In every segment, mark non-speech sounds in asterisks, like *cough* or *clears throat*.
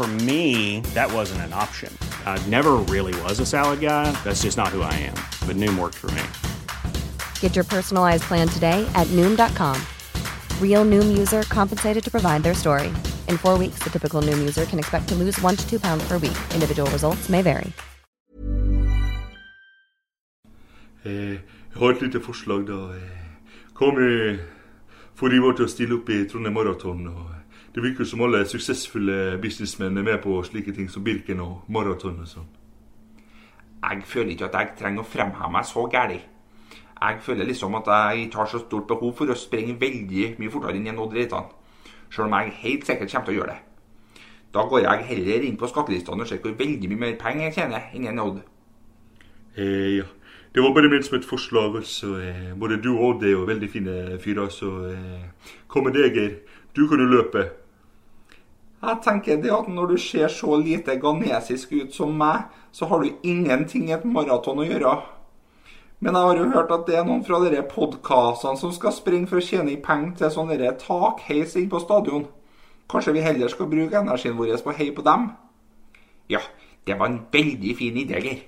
For me, that wasn't an option. I never really was a salad guy. That's just not who I am. But Noom worked for me. Get your personalized plan today at Noom.com. Real Noom user compensated to provide their story. In four weeks, the typical Noom user can expect to lose one to two pounds per week. Individual results may vary. Eh, Jeg har et lite forslag, da. Eh, Hva med får Ivar til å stille opp i Trondheim Maraton? og Det virker som alle suksessfulle businessmenn er med på slike ting som Birken og maraton og sånn. Jeg føler ikke at jeg trenger å fremheve meg så gæli. Jeg føler liksom at jeg ikke har så stort behov for å springe veldig mye fortere enn en Odd Reitan. Selv om jeg helt sikkert kommer til å gjøre det. Da går jeg heller inn på skattelistene og ser hvor veldig mye mer penger jeg tjener enn en Odd. Eh, ja. Det var bare ment som et forslag. altså. Eh, både du og Odd er jo veldig fine fyrer, så eh, hva med deg, Geir? Du kan jo løpe. Jeg tenker det at når du ser så lite ghanesisk ut som meg, så har du ingenting i et maraton å gjøre. Men jeg har jo hørt at det er noen fra dere podkastene som skal springe for å tjene penger til sånn dere takheis inne på stadion. Kanskje vi heller skal bruke energien vår på å heie på dem? Ja, det var en veldig fin idé, Geir.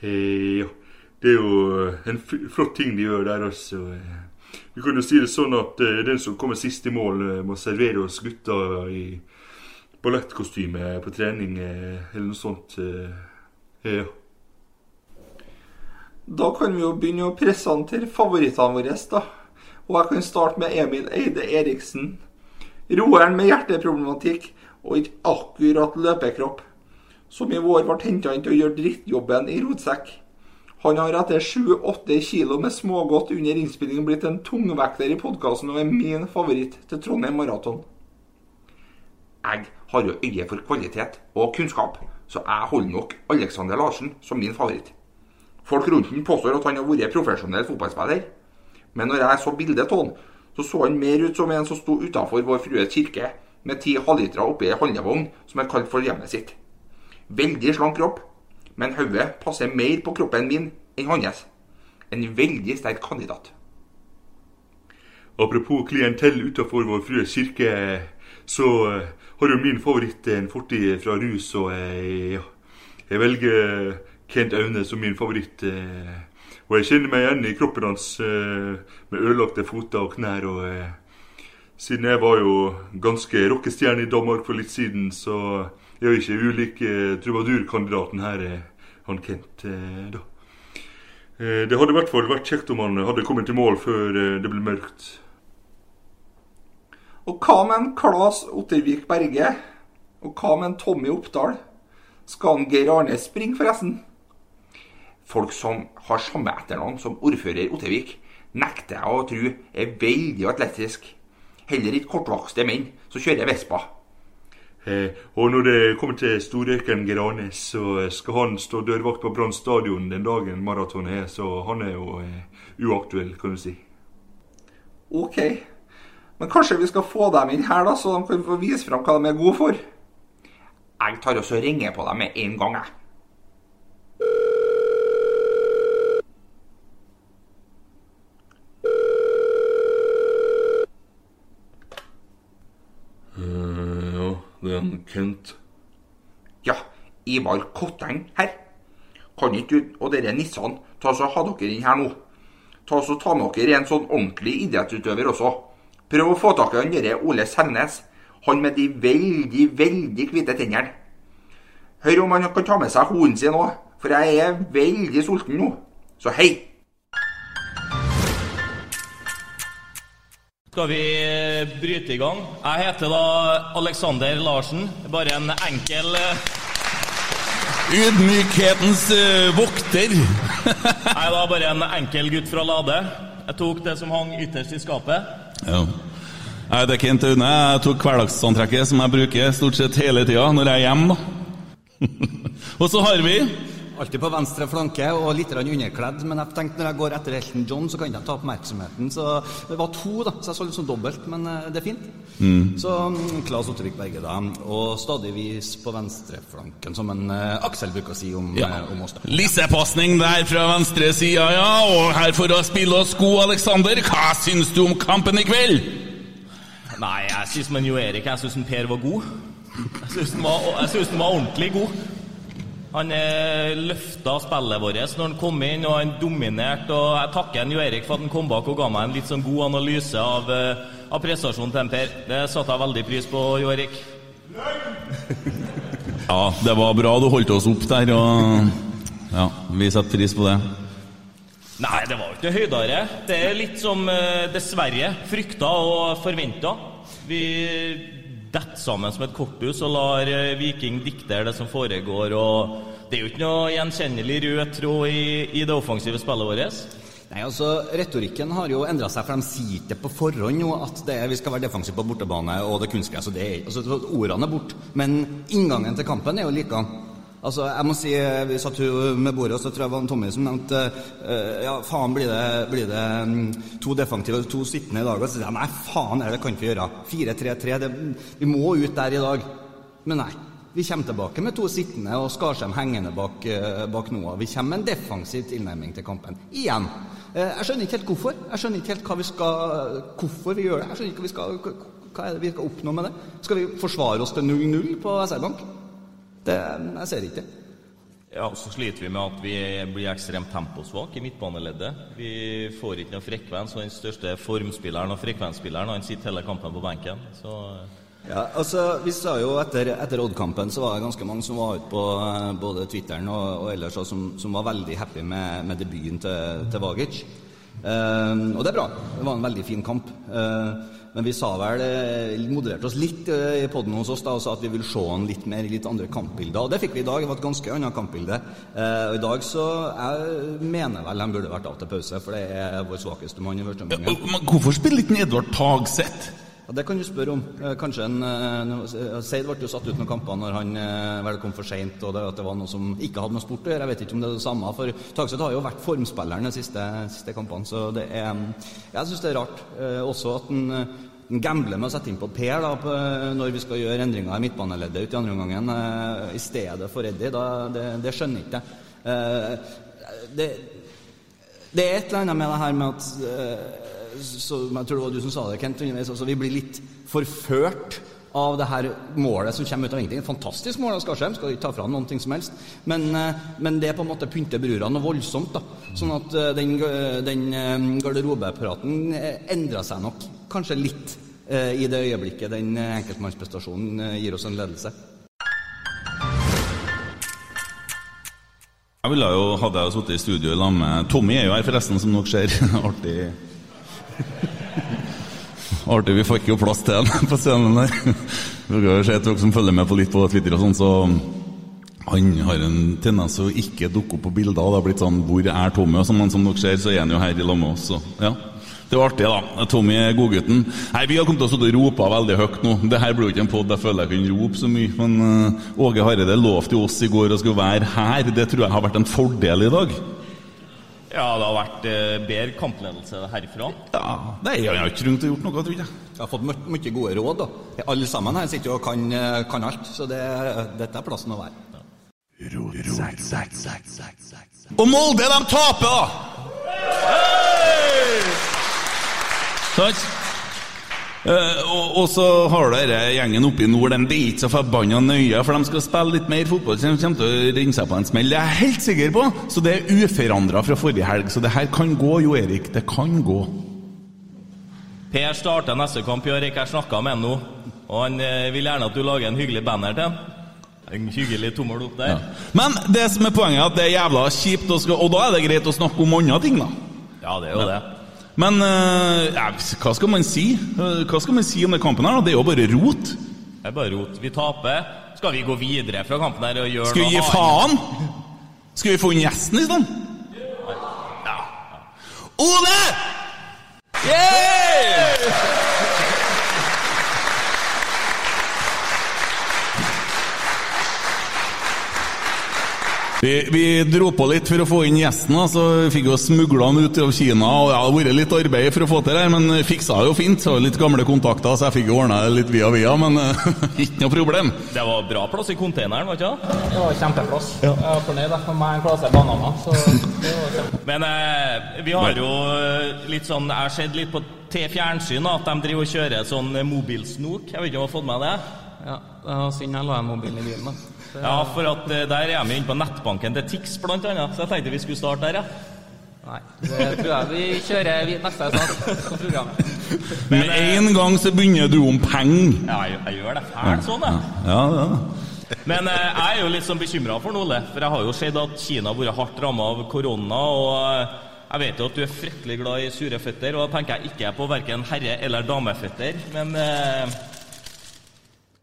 Hei, ja. Det er jo en flott ting de gjør der, altså. Vi jo si det sånn at eh, den som kommer sist i mål, eh, må servere oss gutter i ballettkostyme på trening, eh, eller noe sånt. Ja. Da kan vi jo begynne å presentere favorittene våre, da. Og jeg kan starte med Emil Eide Eriksen. Roeren med hjerteproblematikk og ikke akkurat løpekropp. Som i vår ble henta inn til å gjøre drittjobben i rotsekk. Han har etter 7-8 kilo med smågodt under innspillingen blitt en tungvekter i podkasten og er min favoritt til Trondheim Maraton. Jeg har jo øye for kvalitet og kunnskap, så jeg holder nok Alexander Larsen som min favoritt. Folk rundt ham påstår at han har vært profesjonell fotballspiller. Men når jeg så bildet av han, så så han mer ut som en som sto utafor Vår Frues kirke med ti halvlitere oppi ei handlevogn som er kalt for hjemmet sitt. Veldig slank kropp, men hodet passer mer på kroppen min enn hans. En veldig sterk kandidat. Apropos klientell utenfor Vår frue kirke, så eh, har jo min favoritt en fortid fra rus, og jeg, ja, jeg velger Kent Aune som min favoritt. eh, Og jeg kjenner meg igjen i kroppen hans eh, med ødelagte føtter og knær. og eh, Siden jeg var jo ganske rockestjerne i Danmark for litt siden, så jeg er ikke ulik eh, trubadurkandidaten her, eh, han Kent, eh, da. Det hadde i hvert fall vært kjekt om han hadde kommet i mål før det ble mørkt. Og hva med en Klas Ottervik Berge? Og hva med en Tommy Oppdal? Skal han Geir Arne springe, forresten? Folk som har samme etternavn som ordfører Ottervik, nekter jeg å tro er veldig atletisk. Heller ikke kortvokste menn som kjører Vespa. Eh, og når det kommer til storrøykeren Geranes, så skal han stå dørvakt på Brann stadion den dagen maratonet er, så han er jo eh, uaktuell, kan du si. Ok, men kanskje vi skal få dem inn her, da, så de kan få vise fram hva de er gode for? Jeg tar også og ringer på dem med en gang, jeg. Han. Ja, Ivar Kotteng her. Kan ikke du og dere nissene ta så ha dere inn her nå? Ta så ta med dere en sånn ordentlig idrettsutøver også. Prøv å få tak i han derre Ole Selnes. Han med de veldig, veldig hvite tennene. Hør om han kan ta med seg hunden sin òg, for jeg er veldig sulten nå. Så hei! Skal vi eh, bryte i gang? Jeg heter da Alexander Larsen. Bare en enkel eh, Ydmykhetens uh, vokter. *laughs* Jeg er da bare en enkel gutt fra Lade. Jeg tok det som hang ytterst i skapet. Ja. Jeg heter Kent Aune. Jeg tok hverdagsantrekket som jeg bruker stort sett hele tida når jeg er hjemme. *laughs* Og så har vi Alltid på venstre flanke og litt underkledd. Men jeg tenkte når jeg går etter Elton John, så kan jeg ta oppmerksomheten. Så det var to, da, så jeg så litt sånn dobbelt. Men eh, det er fint. Så mm, Claes Ottervik Berge, da. Og stadigvis på venstreflanken, som en uh, Aksel bruker å si om, Ja. eh, om oss. Lissepasning der fra venstre sida, ja. Og her for å spille oss gode, Aleksander. Hva syns du om kampen i kveld? Nei, jeg syns man Jo Erik jeg syns Per var god. Jeg syns han synes han var ordentlig god. Han eh, løfta spillet vårt når han kom inn, og han dominerte. Og jeg takker Jo Erik for at han kom bak og ga meg en litt sånn god analyse av, eh, av prestasjonen til Per. Det satte jeg veldig pris på, Jo Erik. *laughs* Ja, det var bra du holdt oss opp der, og ja, vi setter pris på det. Nei, det var jo ikke høydere. Det er litt som, eh, dessverre, frykta og forventa. Vi detter sammen som et korthus og lar eh, Viking diktere det som foregår. og Det er jo ikke noe gjenkjennelig rød tråd i, i det offensive spillet vårt. Nei, altså, Retorikken har jo endra seg, for de sier ikke på forhånd jo at det vi skal være defensive på bortebane og det kunstgress. og det er, altså, så Ordene er borte, men inngangen til kampen er jo likedan. Altså, jeg må si, Vi satt jo med bordet, og så tror jeg det var Tommy som nevnte eh, Ja, faen, blir det, blir det mm, to defensive og to sittende i dag? Og så sier jeg nei, faen, det kan vi gjøre. 4-3-3. Vi må ut der i dag. Men nei. Vi kommer tilbake med to sittende og Skarsheim hengende bak, eh, bak Noah. Vi kommer med en defensiv tilnærming til kampen. Igjen. Eh, Jeg skjønner ikke helt hvorfor. Jeg skjønner ikke helt hva vi skal, hvorfor vi gjør det. Jeg skjønner ikke hva, vi skal, hva er det vi skal oppnå med det. Skal vi forsvare oss til 0-0 på SR-Bank? Det, jeg ser ikke det. Ja, Så sliter vi med at vi blir ekstremt temposvake i midtbaneleddet. Vi får ikke noe frekvens, og den største formspilleren og frekvensspilleren han sitter hele kampen på benken. Så Ja, altså, vi sa jo Etter, etter Odd-kampen så var det ganske mange som var ute på eh, både Twitteren og, og ellers og som, som var veldig happy med, med debuten til, til Vagic. Eh, og det er bra. Det var en veldig fin kamp. Eh, men vi sa vel eh, modererte oss litt eh, i poden hos oss da, og sa at vi vil se han litt mer i litt andre kampbilder. Og det fikk vi i dag. Det var et ganske annet kampbilde. Eh, og i dag så Jeg mener vel de burde vært av til pause, for det er vår svakeste mann i første omgang. Hvorfor spiller ikke Edvard Tagseth? Ja, Det kan du spørre om. Kanskje en Seid ble jo satt ut noen kamper når han vel kom for seint, og det, at det var noe som ikke hadde noe sport å gjøre. Jeg vet ikke om det er det samme. For Tagseth har jo vært formspilleren de siste, siste kampene, så det er Jeg syns det er rart. Også at han eh, han gambler med å sette inn på Per da, på, når vi skal gjøre endringer i midtbaneleddet ut i andre omgang, eh, i stedet for Eddie. Da, det, det skjønner ikke jeg. Eh, det, det er et eller annet med det her med at eh, så, Jeg tror det var du som sa det, Kent. Altså, vi blir litt forført av det her målet som kommer ut av ingenting. Et fantastisk mål av Skarsheim, skal ikke ta fra ham noen ting som helst. Men, eh, men det er på en måte pynter brura noe voldsomt. da. Sånn at eh, den, den eh, garderobepraten eh, endra seg nok kanskje litt eh, i det øyeblikket den eh, enkeltmannsprestasjonen eh, gir oss en ledelse. Jeg ville jo, Hadde jeg sittet i studio i lag med Tommy er jo her, forresten, som dere ser. *laughs* Artig. Artig, Vi fikk jo plass til han på scenen der. *laughs* Dere sett dere som følger med på litt på Twitter og sånn, så han har en tendens til å ikke dukke opp på bilder. Det har blitt sånn 'Hvor er Tommy?' og sånn, men som dere ser, så er han jo her i lag med oss. Så ja. Det var artig, da. Tommy er godgutten. Nei, Vi har kommet til å sitte og rope veldig høyt nå. Det her blir jo ikke en pod jeg føler jeg kan rope så mye. Men uh, Åge Hareide lovte oss i går å skulle være her. Det tror jeg har vært en fordel i dag. ja, det har vært eh, bedre kampledelse herfra. Ja, Nei, jeg har ikke trengt å gjort noe, tror jeg. Jeg har fått mye gode råd. da. Alle sammen her sitter jo og kan, eh, kan alt, så det, dette er plassen å være. Og Molde, de taper, da! Sant? Eh, og, og så har dere gjengen oppe i nord, de er ikke så forbanna nøye, for de skal spille litt mer fotball, så de kommer til å ringe seg på en smell. Det er jeg helt sikker på! Så det er uforandra fra forrige helg. Så det her kan gå, Jo Erik. Det kan gå. Per starter neste kamp i år. Jeg har snakka med han nå. Og han eh, vil gjerne at du lager en hyggelig banner til han. En hyggelig tommel opp der. Men det som er poenget, er at det er jævla kjipt, og, skal, og da er det greit å snakke om andre ting, da. Ja, det er jo det. Men eh, ja, hva skal man si? Hva skal man si om den kampen her? da? Det er jo bare rot. Det er bare rot. Vi taper. Skal vi gå videre fra kampen her og gjøre Skal vi gi faen? Skal vi få inn gjesten i stedet? Ole! Vi, vi dro på litt for å få inn gjesten, så vi fikk jo smugla han ut av Kina. og Det har vært litt arbeid for å få til det, her, men fiksa det jo fint. Så litt gamle kontakter, så jeg fikk jo ordna det litt via via, men eh, *laughs* ikke noe problem. Det var bra plass i containeren, var det ikke det? Det var kjempeplass. Jeg var fornøyd. med meg en klasse bananer. Så det var kjempe... Men eh, vi har jo eh, litt sånn Jeg har sett litt på til fjernsyn at de driver og kjører sånn eh, mobilsnok. Jeg vet ikke om du har fått med det? Ja, det var synd jeg la en mobil i bilen. da. Ja, for at eh, der er vi inne på nettbanken til Tix, blant annet. Så jeg tenkte vi skulle starte der, ja. Nei, det tror jeg vi kjører vi- neste sak på programmet. Med en gang så begynner du om penger. Ja, jeg, jeg gjør det fælt sånn, jeg. Ja, ja. Men eh, jeg er jo litt sånn bekymra for noe, for jeg har jo sett at Kina har vært hardt ramma av korona. og eh, jeg vet jo at du er fryktelig glad i sure føtter, og da tenker jeg ikke på verken herre- eller dameføtter. Men eh,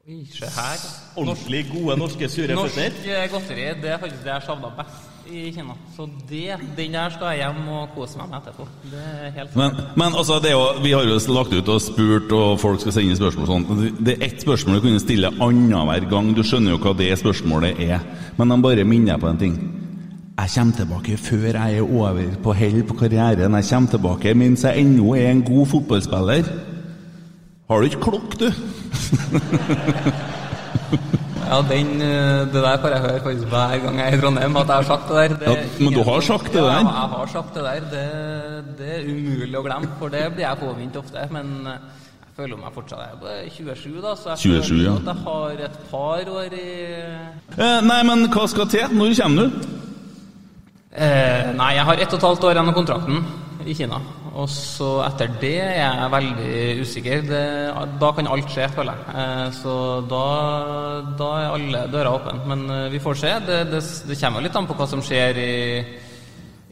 Oi, se her. ordentlig gode norske sure føtter. Norsk godteri det er faktisk det jeg savna best i Kina. Så det, den der skal jeg hjem og kose meg med etterpå. Det er helt Men, men altså, det er jo, vi har jo lagt ut og spurt, og folk skal sende spørsmål og sånn. Det er ett spørsmål du kunne stille annenhver gang. Du skjønner jo hva det spørsmålet er. Men de bare minner deg på en ting. Jeg kommer tilbake før jeg er over på hell på karrieren. Jeg kommer tilbake mens jeg ennå er en god fotballspiller. Har du ikke klokk, du? *laughs* Ja, den, eh, det der får jeg høre faktisk hver gang jeg er i Trondheim, at jeg har sagt det der. Det Ja, men du har sagt det der? Ja, jeg har sagt det der. Det, det er umulig å glemme, for det blir jeg påminnet ofte. Men eh, jeg føler meg fortsatt jeg er bare 27, da, så jeg 27, føler ja. at jeg har et par år i Eh, nei, men hva skal til? Når kommer du? Eh, nei, jeg har ett og et halvt år igjen av kontrakten i Kina. Og så etter det er jeg veldig usikker. Det, da kan alt skje, føler jeg. Eh, så da, da er alle dører åpne. Men eh, vi får se. Det, det, det kommer jo litt an på hva som skjer i,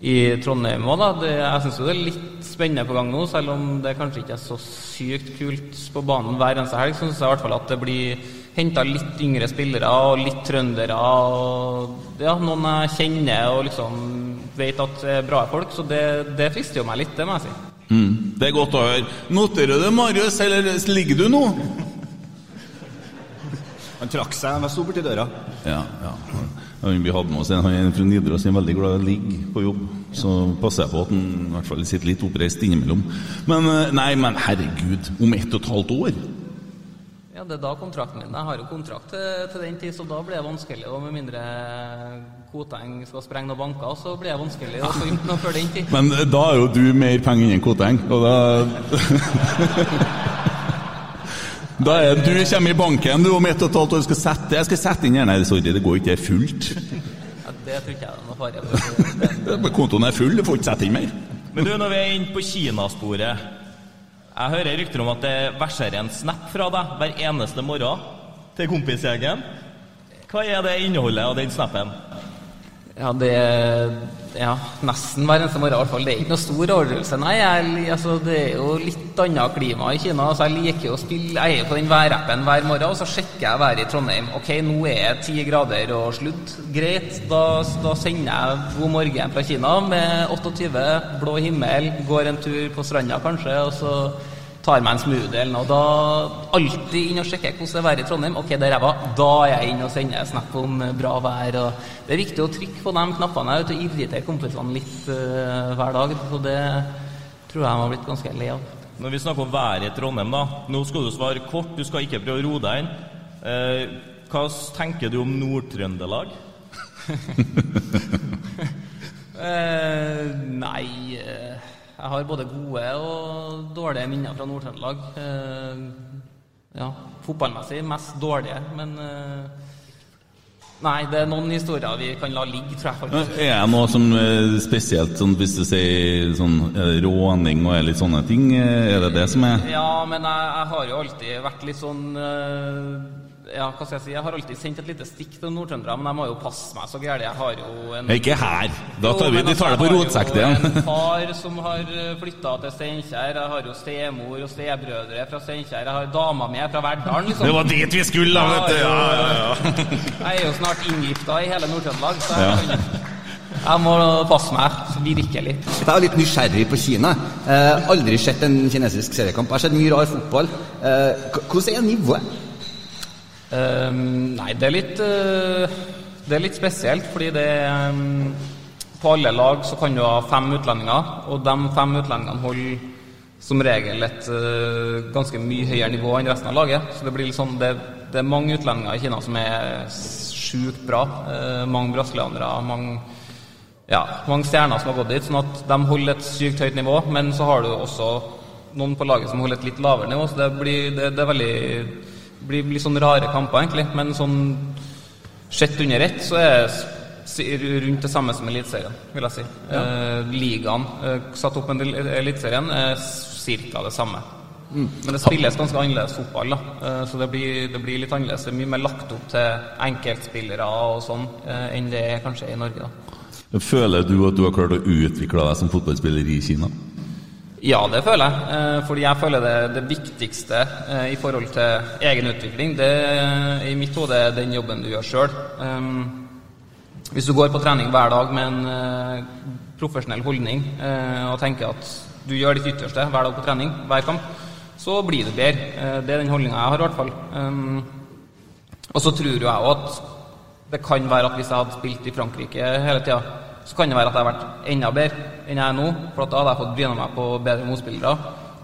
i Trondheim òg, da. Jeg syns jo det er litt spennende på gang nå, selv om det kanskje ikke er så sykt kult på banen hver eneste helg. Så syns jeg i hvert fall at det blir henta litt yngre spillere og litt trøndere og ja, noen jeg kjenner og liksom vet at er bra folk. Så det, det frister jo meg litt, det må jeg si. Mm, det er godt å høre. Noterer du det, Marius, eller ligger du nå? Han trakk seg, han sto borti døra. Ja, ja. Han Vi hadde med oss en, han er fra Nidaros, han er veldig glad i å ligge på jobb. Så passer jeg på at han i hvert fall sitter litt oppreist innimellom. Men eh, nei, men herregud, om ett og et halvt år? Ja, det er da kontrakten min. Jeg har jo kontrakt til, til den tid, så da blir det vanskelig. Og med mindre Koteng skal sprenge noen banker, så blir det vanskelig å få gjort noe før den tid. Men da er jo du mer penger enn Koteng, og da *laughs* Da er du kommer i banken du om ett og et halvt år skal sette Jeg skal sette inn her. Nei, sorry, det går ikke, det er fullt. Ja, det tror ikke jeg det er noe fare for. *laughs* Kontoen er full, du får ikke sette inn mer. Men du, når vi er inne på Kinasporet Jeg hører rykter om at det verserer en snap fra deg hver eneste morgen til kompisgjengen. Hva er det innholdet av den snappen? Ja, det Ja, nesten hver eneste morgen i hvert fall. Det er ikke noe stor overdrivelse. Nei, jeg, altså, det er jo litt annet klima i Kina. Altså, jeg liker jo å spille Jeg er på den værappen hver morgen, og så sjekker jeg været i Trondheim. Ok, nå er det ti grader og sludd. Greit, da, da sender jeg God morgen fra Kina med 28, blå himmel, går en tur på stranda kanskje, og så tar meg en smoothie eller noe. Da alltid inn og sjekker hvordan det er været i Trondheim. Ok, det er ræva. Da er jeg inn og sender snap om eh, bra vær. Og det er viktig å trykke på de knappene å irritere kompisene litt uh, hver dag. Så det tror jeg de har blitt ganske lei av. Når vi snakker om været i Trondheim, da. Nå skal du svare kort, du skal ikke prøve å roe deg inn. Eh, hva tenker du om Nord-Trøndelag? *laughs* *laughs* Eh, nei eh, jeg har både gode og dårlige minner fra Nord-Trøndelag. Eh, ja, fotballmessig mest dårlige, men eh, Nei, det er noen historier vi kan la ligge, tror jeg faktisk. Er det noe som er spesielt, sånn, hvis du sier sånn, er det råning og litt sånne ting? Er det det som er Ja, men jeg, jeg har jo alltid vært litt sånn eh, Ja, hva skal jeg si? Jeg har alltid sendt et lite stikk til nordtrøndere, men jeg må jo passe meg så gærent. Jeg har jo en Ikke her! Da tar vi, Jo, de tar det på rotsekk, det. Jeg har jo en far som har flytta til Steinkjer. Jeg har jo stemor og stebrødre fra Steinkjer. Jeg har dama mi fra Verdalen. Liksom. Det var dit vi skulle, da, vet du! Ja, ja, ja. *laughs* Jeg er jo snart inngifta i hele Nord-Trøndelag, så jeg, Ja. kan- jeg må passe meg virkelig. Jeg er litt nysgjerrig på Kina. Eh, aldri sett en kinesisk seriekamp. Jeg har sett mye rar fotball. Eh, hvordan er nivået? Ehm, nei, det er litt uh, Det er litt spesielt, fordi det ehm, På alle lag så kan du ha fem utlendinger, og de fem utlendingene holder som regel et uh, ganske mye høyere nivå enn resten av laget. Så det blir litt sånn Det, det er mange utlendinger i Kina som er sjukt bra. Uh, mange brasilianere, mange ja, mange stjerner som har gått dit, sånn at de holder et sykt høyt nivå. Men så har du også noen på laget som holder et litt lavere nivå, så det blir, det, det er veldig, blir litt sånn rare kamper, egentlig. Men sånn sett under ett så er det rundt det samme som Eliteserien, vil jeg si. Eh, ligaen eh, satt opp med Eliteserien er ca. det samme. Men det spilles ganske annerledes fotball, da. Eh, så det blir, det blir litt annerledes. Det er mye mer lagt opp til enkeltspillere og sånn eh, enn det er kanskje i Norge. da. Føler du at du har klart å utvikle deg som fotballspiller i Kina? Ja, det føler jeg. Eh, fordi jeg føler det, det viktigste eh, i forhold til egen utvikling, det er i mitt hode er den jobben du gjør sjøl. hvis du går på trening hver dag med en eh, profesjonell holdning eh, og tenker at du gjør ditt ytterste hver dag på trening, hver kamp, så blir du bedre. Eh, det er den holdninga jeg har, i hvert fall. Og så tror jo jeg òg at det kan være at hvis jeg hadde spilt i Frankrike hele tida, så kan det være at jeg har vært enda bedre enn jeg er nå. For da hadde jeg fått bryna meg på bedre motspillere.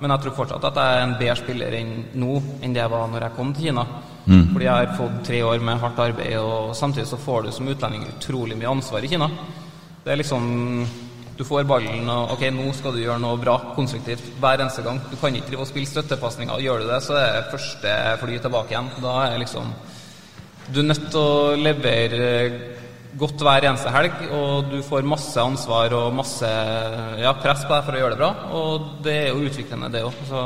Men jeg tror fortsatt at jeg er en bedre spiller enn nå enn det jeg var når jeg kom til Kina. Mm. Fordi jeg har fått tre år med hardt arbeid, og samtidig så får du som utlending utrolig mye ansvar i Kina. Det er liksom Du får ballen, og ok, nå skal du gjøre noe bra, konstruktivt, hver eneste gang. Du kan ikke drive og spille støttepasninger. Gjør du det, så er det første fly tilbake igjen. Da er liksom Du er nødt til å levere godt hver eneste helg, og du får masse ansvar og masse ja, press på deg for å gjøre det bra. Og det er jo utviklende, det òg. Så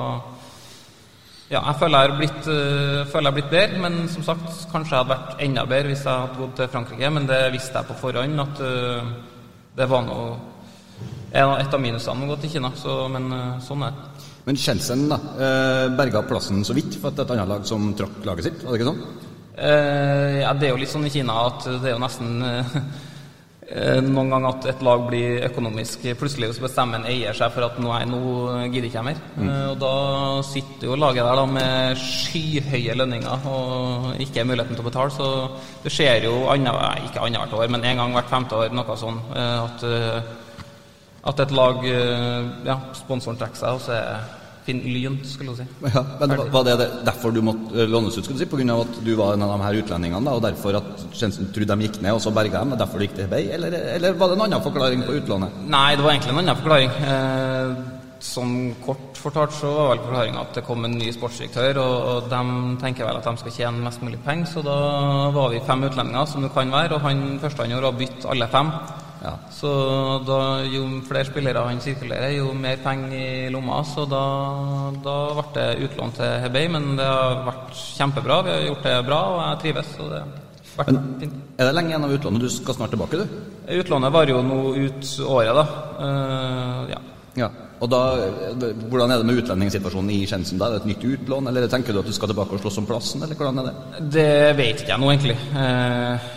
ja, jeg føler jeg har blitt, øh, føler jeg har blitt bedre, men som sagt, kanskje jeg hadde vært enda bedre hvis jeg hadde gått til Frankrike. Men det visste jeg på forhånd at øh, det var noe et av minusene å gå til Kina. Så, men øh, sånn er det. Men Chelsea da, berga plassen så vidt for et annet lag som trakk laget sitt, var det ikke sånn? Eh, ja, det er jo litt sånn i Kina at det er jo nesten eh, eh, noen ganger at et lag blir økonomisk Plutselig så bestemmer en eier seg for at nei, nå gidder ikke jeg mer. Eh, og da sitter jo laget der da med skyhøye lønninger og ikke muligheten til å betale. Så det skjer jo nei, ikke annethvert år, men en gang hvert femte år, noe sånn. at, at et lag Ja, sponsoren trekker seg, og så er Finn Lyn, skulle du si. Ja, men var- det det- derfor du måtte eh, lånes ut, skulle du si? Av at du var en av de her utlendingene, da, og derfor at Jensen trodde de gikk ned, og så berga dem, og derfor det gikk til vei? Eller, eller var det en annen forklaring på utlånet? Nei, det var egentlig en annen forklaring. Eh, som kort fortalt så var vel forklaringa at det kom en ny sportsdirektør, og, og de tenker vel at de skal tjene mest mulig penger, så da var vi fem utlendinger, som det kan være, og han første han gjorde, var å bytte alle fem. Ja. Så da, jo flere spillere han sirkulerer, jo mer penger i lomma, så da, da ble det utlån til Hebei, men det har vært kjempebra. Vi har gjort det bra, og jeg trives, så det har vært fint. Er det lenge igjen av utlånet? Du skal snart tilbake, du? Utlånet varer jo nå ut året, da. Uh, ja. Ja. Og da, Hvordan er det med utlendingssituasjonen i Skjensen? Er det et nytt utlån, eller tenker du at du skal tilbake og slåss om plassen, eller hvordan er det? Det vet ikke jeg nå, egentlig. Eh,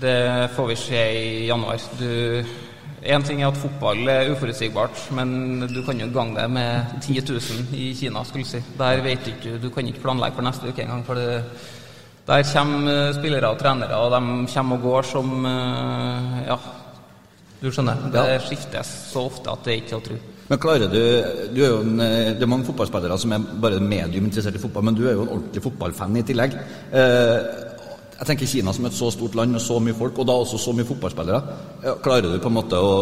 det får vi se i januar. Én en ting er at fotball er uforutsigbart, men du kan jo gange det med 10 000 i Kina, skulle jeg si. Der vet du ikke, du kan ikke planlegge for neste uke engang. for det der kommer eh, spillere og trenere, og de kommer og går som eh, Ja, du skjønner. Det skiftes så ofte at det er ikke å tro. Men klarer du, du er jo en, eh, Det er mange fotballspillere som er bare medium interessert i fotball, men du er jo en ordentlig fotballfan i tillegg. Eh, jeg tenker Kina som et så stort land med så mye folk, og da også så mye fotballspillere. Klarer du på en måte å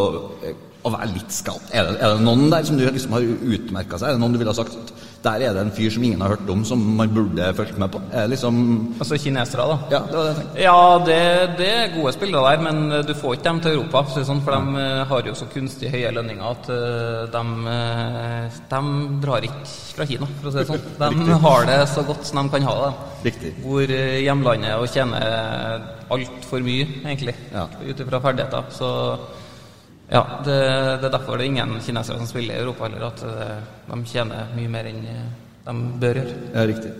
å være litt skalt? Er det, er det noen der som du liksom har utmerka seg? Er det noen du ville ha sagt der er det en fyr som ingen har hørt om, som man burde fulgt med på? Liksom Altså kinesere, da? Ja, det var det jeg tenkte. Ja, det, det er gode spillere der, men du får ikke dem til Europa. For, det sånn, de eh, har jo så kunstig høye lønninger at eh, de, eh, de drar ikke fra Kina, for å si det sånn. *laughs* De har det så godt som de kan ha det. Riktig. Hvor eh, hjemlandet og tjener altfor mye, egentlig, ut ifra ferdigheter. Så ja, det, det er derfor det er ingen kinesere som spiller i Europa heller, at eh, de tjener mye mer enn eh, de bør gjøre. Ja, riktig.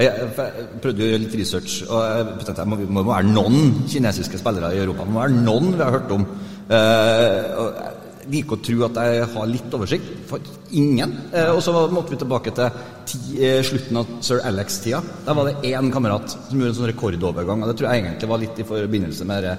Jeg, jeg, prøvde gjøre litt research, og jeg tenkte at det må, må være noen kinesiske spillere i Europa. Det må være noen vi har hørt om. Eh, jeg liker å tro at jeg har litt oversikt. For ingen. Eh, og så måtte vi tilbake til ti, eh, slutten av sir Alex-tida. Der var det én kamerat som gjorde en sånn rekordovergang. Og det tror jeg egentlig var litt i forbindelse med det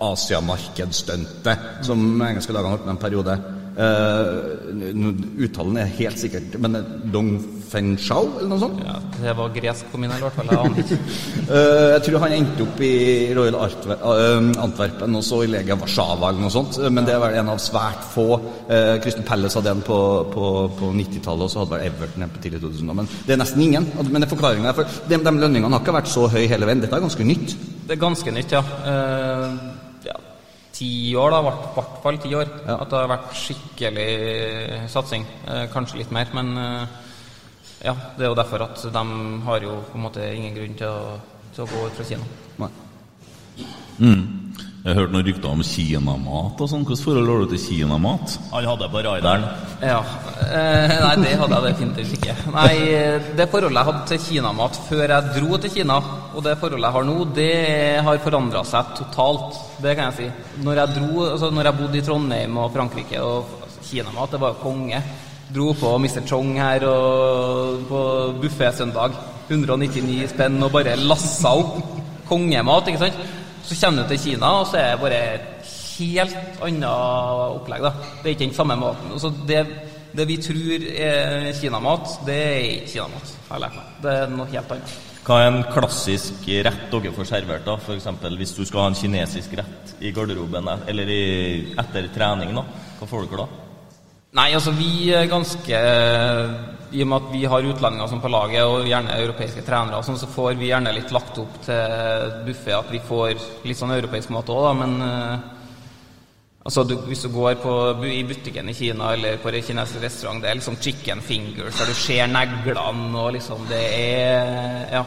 Asiamarkedsstuntet som engelske lagene holdt med en periode. Uh, uttalen er helt sikkert Men Dong Fenchao, eller noe sånt? Ja, det var gresk på min, i hvert fall. Jeg uh. *laughs* Eh, jeg tror han endte opp i Royal Artver uh, Antwerpen og så i Legia Warszawa eller noe sånt. Men det er vel en av svært få. Uh, Crystal Palace hadde en på, på, på 90-tallet, og så hadde vel Everton en på tidlig 2000. Men det er nesten ingen. Men det er forklaringen for de, de lønningene har ikke vært så høye hele veien. Dette er ganske nytt. Det er ganske nytt, ja. Uh ti år, da. I hvert fall ti år. At det har vært skikkelig satsing. Eh, kanskje litt mer, men eh, ja, det er jo derfor at de har jo på en måte ingen grunn til å, til å gå ut fra Kina. Nei. Mm. Jeg har hørt noen rykter om kinamat og sånn. Hvilket forhold har du til kinamat? Han hadde på raideren. Ja. Eh, nei, det hadde jeg definitivt ikke. Nei, det forholdet jeg hadde til kinamat før jeg dro til Kina, og det forholdet jeg har nå, det har forandra seg totalt. Det kan jeg si. Når jeg dro, altså når jeg bodde i Trondheim og Frankrike, og kinamat, det var jo konge. Dro på Mr. Chong her og på buffé søndag. 199 spenn og bare lassa opp kongemat, ikke sant. Så kommer du til Kina, og så er det bare et helt annet opplegg. da. Det er ikke den samme maten. Altså det, det vi tror er kinamat, det er ikke kinamat. har lært meg. Det er noe helt annet. Hva er en klassisk rett dere får servert, da? Eksempel hvis du skal ha en kinesisk rett i garderoben eller i, etter trening, da? Hva får dere da? Nei, altså vi er ganske I og med at vi har utlendinger som på laget, og gjerne europeiske trenere, og sånn, så får vi gjerne litt lagt opp til buffé at vi får litt sånn europeisk mat òg, da, men eh, Altså, du, Hvis du går på, i butikken i Kina eller på en kinesisk restaurant, det er liksom chicken fingers, der du ser neglene og liksom Det er Ja.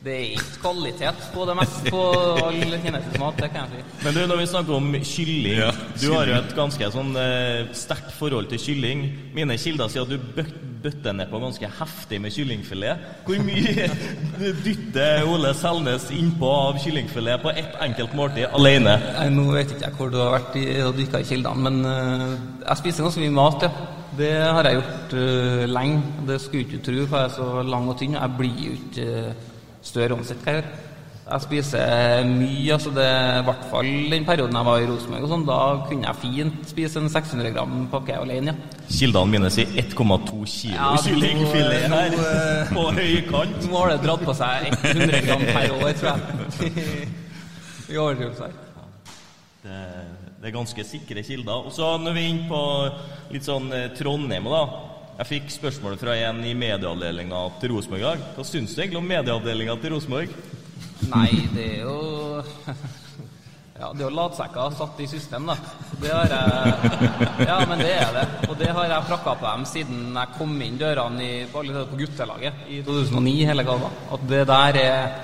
Det er ikke kvalitet på det meste på all kinesisk mat, det kan jeg si. Men du, når vi snakker om kylling Ja, Du har jo et ganske sånn eh, sterkt forhold til kylling. Mine kilder sier at du bøtter ned på ganske heftig med kyllingfilet. Hvor mye *laughs* dytter Ole Selnes innpå av kyllingfilet på ett enkelt måltid alene? Nei, Nå vet ikke jeg hvor du har vært i, og dykka i kildene, men uh, jeg spiser ganske mye mat, ja. Det har jeg gjort uh, lenge. Det skulle du ikke tro, for jeg er så lang og tynn. Jeg blir jo ikke eh, større uansett hva jeg gjør. Jeg spiser mye, altså det i hvert fall den perioden jeg var i Rosenborg og sånn, da kunne jeg fint spise en 600 gram pakke alene, ja. Kildene mine sier 1,2 kilo Ja, kyllingfilet her *laughs* eh, på høy kant. Nå har det dratt på seg 100 gram per år, tror jeg. *laughs* I overdrivelse her. Det, det er ganske sikre kilder. Og så når vi er inne på litt sånn eh, Trondheim da. Jeg fikk spørsmål fra en i medieavdelinga til Rosenborg i dag. Hva syns du egentlig om medieavdelinga til Rosenborg? Nei, det er jo *laughs* Ja, det er jo latsekker satt i system, da. Det har jeg Ja, men det er det. Og det har jeg prakka på dem siden jeg kom inn dørene i, på guttelaget i 2009, hele galla. At det der er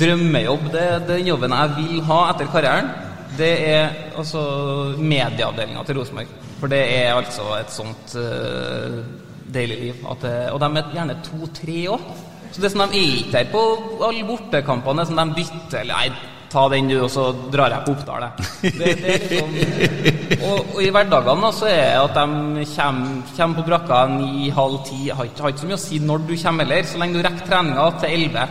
drømmejobb. Det er den jobben jeg vil ha etter karrieren. Det er altså medieavdelinga til Rosenborg. For det er altså et sånt uh, deilig liv. Det, og de er gjerne to-tre òg. Så det er sånn de er ikke her på alle bortekampene. som sånn de bytter eller, Nei, ta den du, og så drar jeg på Oppdal, liksom, og, og i hverdagene da, så er det at de kommer, kommer på brakka ni-halv ti. Har ikke, har ikke så mye å si når du kommer heller, så lenge du rekker treninga til elleve.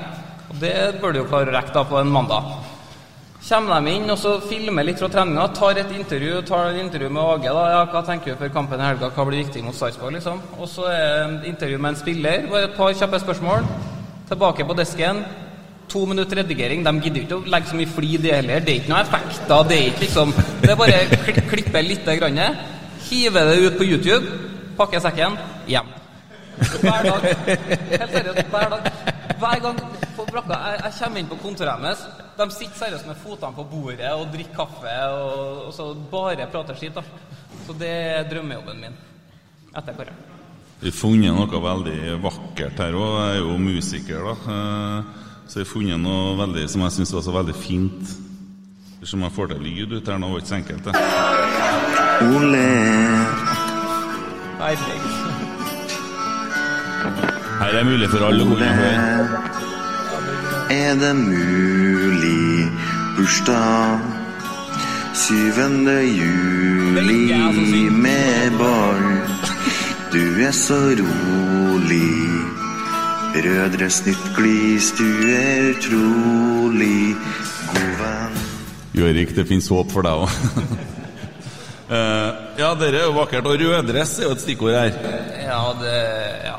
Og det bør du jo klare å rekke da på en mandag. Kommer de inn og så filmer litt fra treninga, tar et intervju tar et intervju med Åge. da, ja, Hva tenker du før kampen i helga? Hva blir viktig mot Sarpsborg? liksom? Og så er det et intervju med en spiller. Bare et par kjappe spørsmål. Tilbake på desken. to minutter redigering. De gidder ikke å legge så mye flid, i heller. Det er ikke noe effekter. Det er ikke liksom Det er bare kli klippe lite grann, hive det ut på YouTube, pakke sekken, hjem. Hver dag. Helt seriøst, hver dag. Hver gang på brakka jeg, jeg kommer inn på kontoret hennes, de sitter seriøst med fotene på bordet og drikker kaffe og, og så bare prater skitt. da. Så det er drømmejobben min etter karrieren. Vi har funnet noe veldig vakkert her òg. Jeg er jo musiker, da. Eh, Så jeg har funnet noe veldig, som jeg syns var så veldig fint. Som jeg får til lyd ut her nå, var ikke så enkelt, det. Ole, Herregud. Her er mulig for alle å høre. er det mulig bursdag? 7. juli med ball. Du er så rolig. Brødre nytt glis, du er utrolig god venn. Jørik, det finnes håp for deg òg. *laughs* ja, dere er jo vakkert. Og Rødress er jo et stikkord her. Ja, det ja.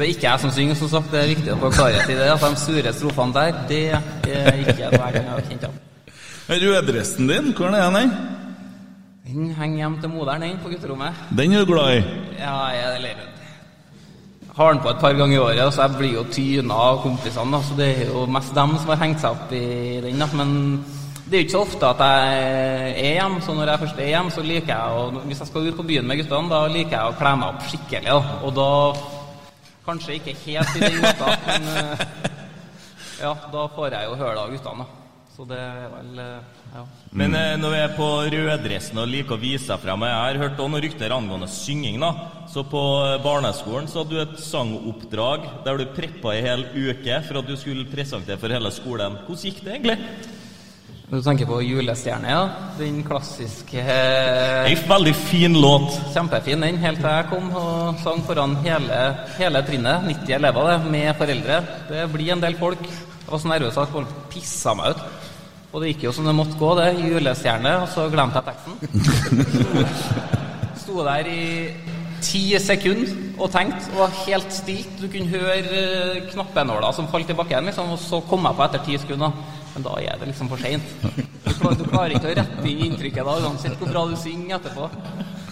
Det er ikke jeg som synger, som sagt. Det er viktig å få klarhet i det. At de sure strofene der, det er ikke noe jeg har ha kjent av. Røddressen din, hvor er den? Den henger hjem til moderen, den, på gutterommet. Den er du glad i? Ja, jeg er eller, har den på et par ganger i året, så jeg blir jo tyna av kompisene. Så det er jo mest dem som har hengt seg opp i den. Men det er jo ikke så ofte at jeg er hjemme, så når jeg først er hjemme, så liker jeg å Hvis jeg skal ut på byen med guttene, da liker jeg å kle meg opp skikkelig. Da. Og da Kanskje ikke helt i den måten, men eh, ja, da får jeg jo høre det av guttene. Så det er vel eh, ja. Men eh, når vi er på røddressen og liker å vise seg frem Jeg har hørt noen rykter angående synging. da Så på barneskolen så hadde du et sangoppdrag der du preppa ei hel uke for at du skulle presentere for hele skolen. Hvordan gikk det egentlig? Du tenker på 'Julestjerne', ja? Den klassiske Ei veldig fin låt. Kjempefin den, helt til jeg kom og sang foran hele, hele trinnet. 90 elever det, med foreldre. Det blir en del folk. Jeg var så nervøs at folk pissa meg ut. Og det gikk jo som det måtte gå, det. 'Julestjerne', og så glemte jeg teksten. *laughs* Sto der i ti sekunder og tenkte, og var helt stilt. Du kunne høre eh, knappenåla som falt i bakken, liksom, og så kom jeg på etter ti sekunder. Men da er det liksom for seint. Du, du klarer ikke å rette inn inntrykket da, uansett hvor bra du synger etterpå.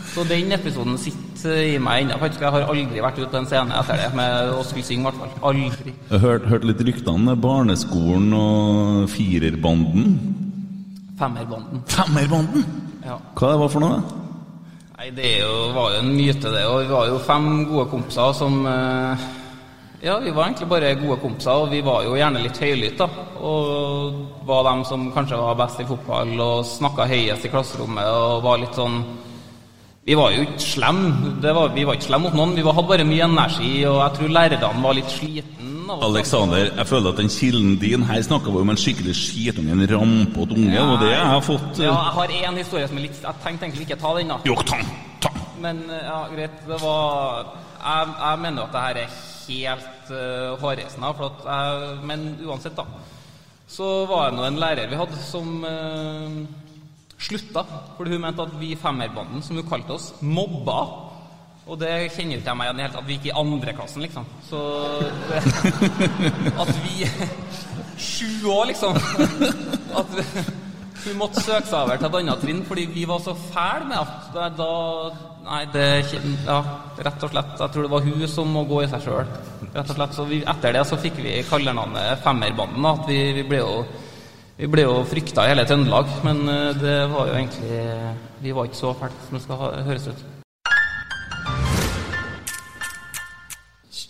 Så den episoden sitter i meg ennå. Jeg har aldri vært ute på en scene etter det med å skulle synge, i hvert fall. Aldri. Jeg har hørt, litt ryktene med barneskolen og firerbanden. Femmerbanden. Femmerbanden? Ja. Hva det var for noe? Nei, det jo, var jo en myte, det. Og vi var jo fem gode kompiser som eh, Ja, vi var egentlig bare gode kompiser, og vi var jo gjerne litt høylytte. Og var dem som kanskje var best i fotball og snakka høyest i klasserommet og var litt sånn Vi var jo ikke slemme. Vi var ikke slemme mot noen. Vi hadde bare mye energi, og jeg tror lærerne var litt sliten Alexander, jeg føler at den kilden din Her snakker vi om en skikkelig skitunge, en rampete unge, og det jeg har fått Ja, jeg har én historie som er litt Jeg tenkte egentlig ikke ta den, da. Jo, ta den! Ta den! Men eh, ja, greit. Det var Jeg, jeg mener at det her er helt uh, hårreisende. Men uansett, da. Så var det nå en lærer vi hadde som uh, slutta. Fordi hun mente at vi femmerbanden, som hun kalte oss, mobba. Og det kjenner ikke jeg meg igjen i det hele tatt. Vi gikk i andreklassen, liksom. Så det, *laughs* At vi Sju år, liksom. At hun måtte søke seg over til et annet trinn fordi vi var så fæle med at da, Nei, det Ja, rett og slett. Jeg tror det var hun som må gå i seg sjøl. Rett og slett. Så vi, etter det så fikk vi kallenavnet Femmerbanden. da, At vi, vi ble jo vi ble jo frykta i hele Trøndelag, men eh, det var jo egentlig Vi var ikke så fæle som det skal høres ut.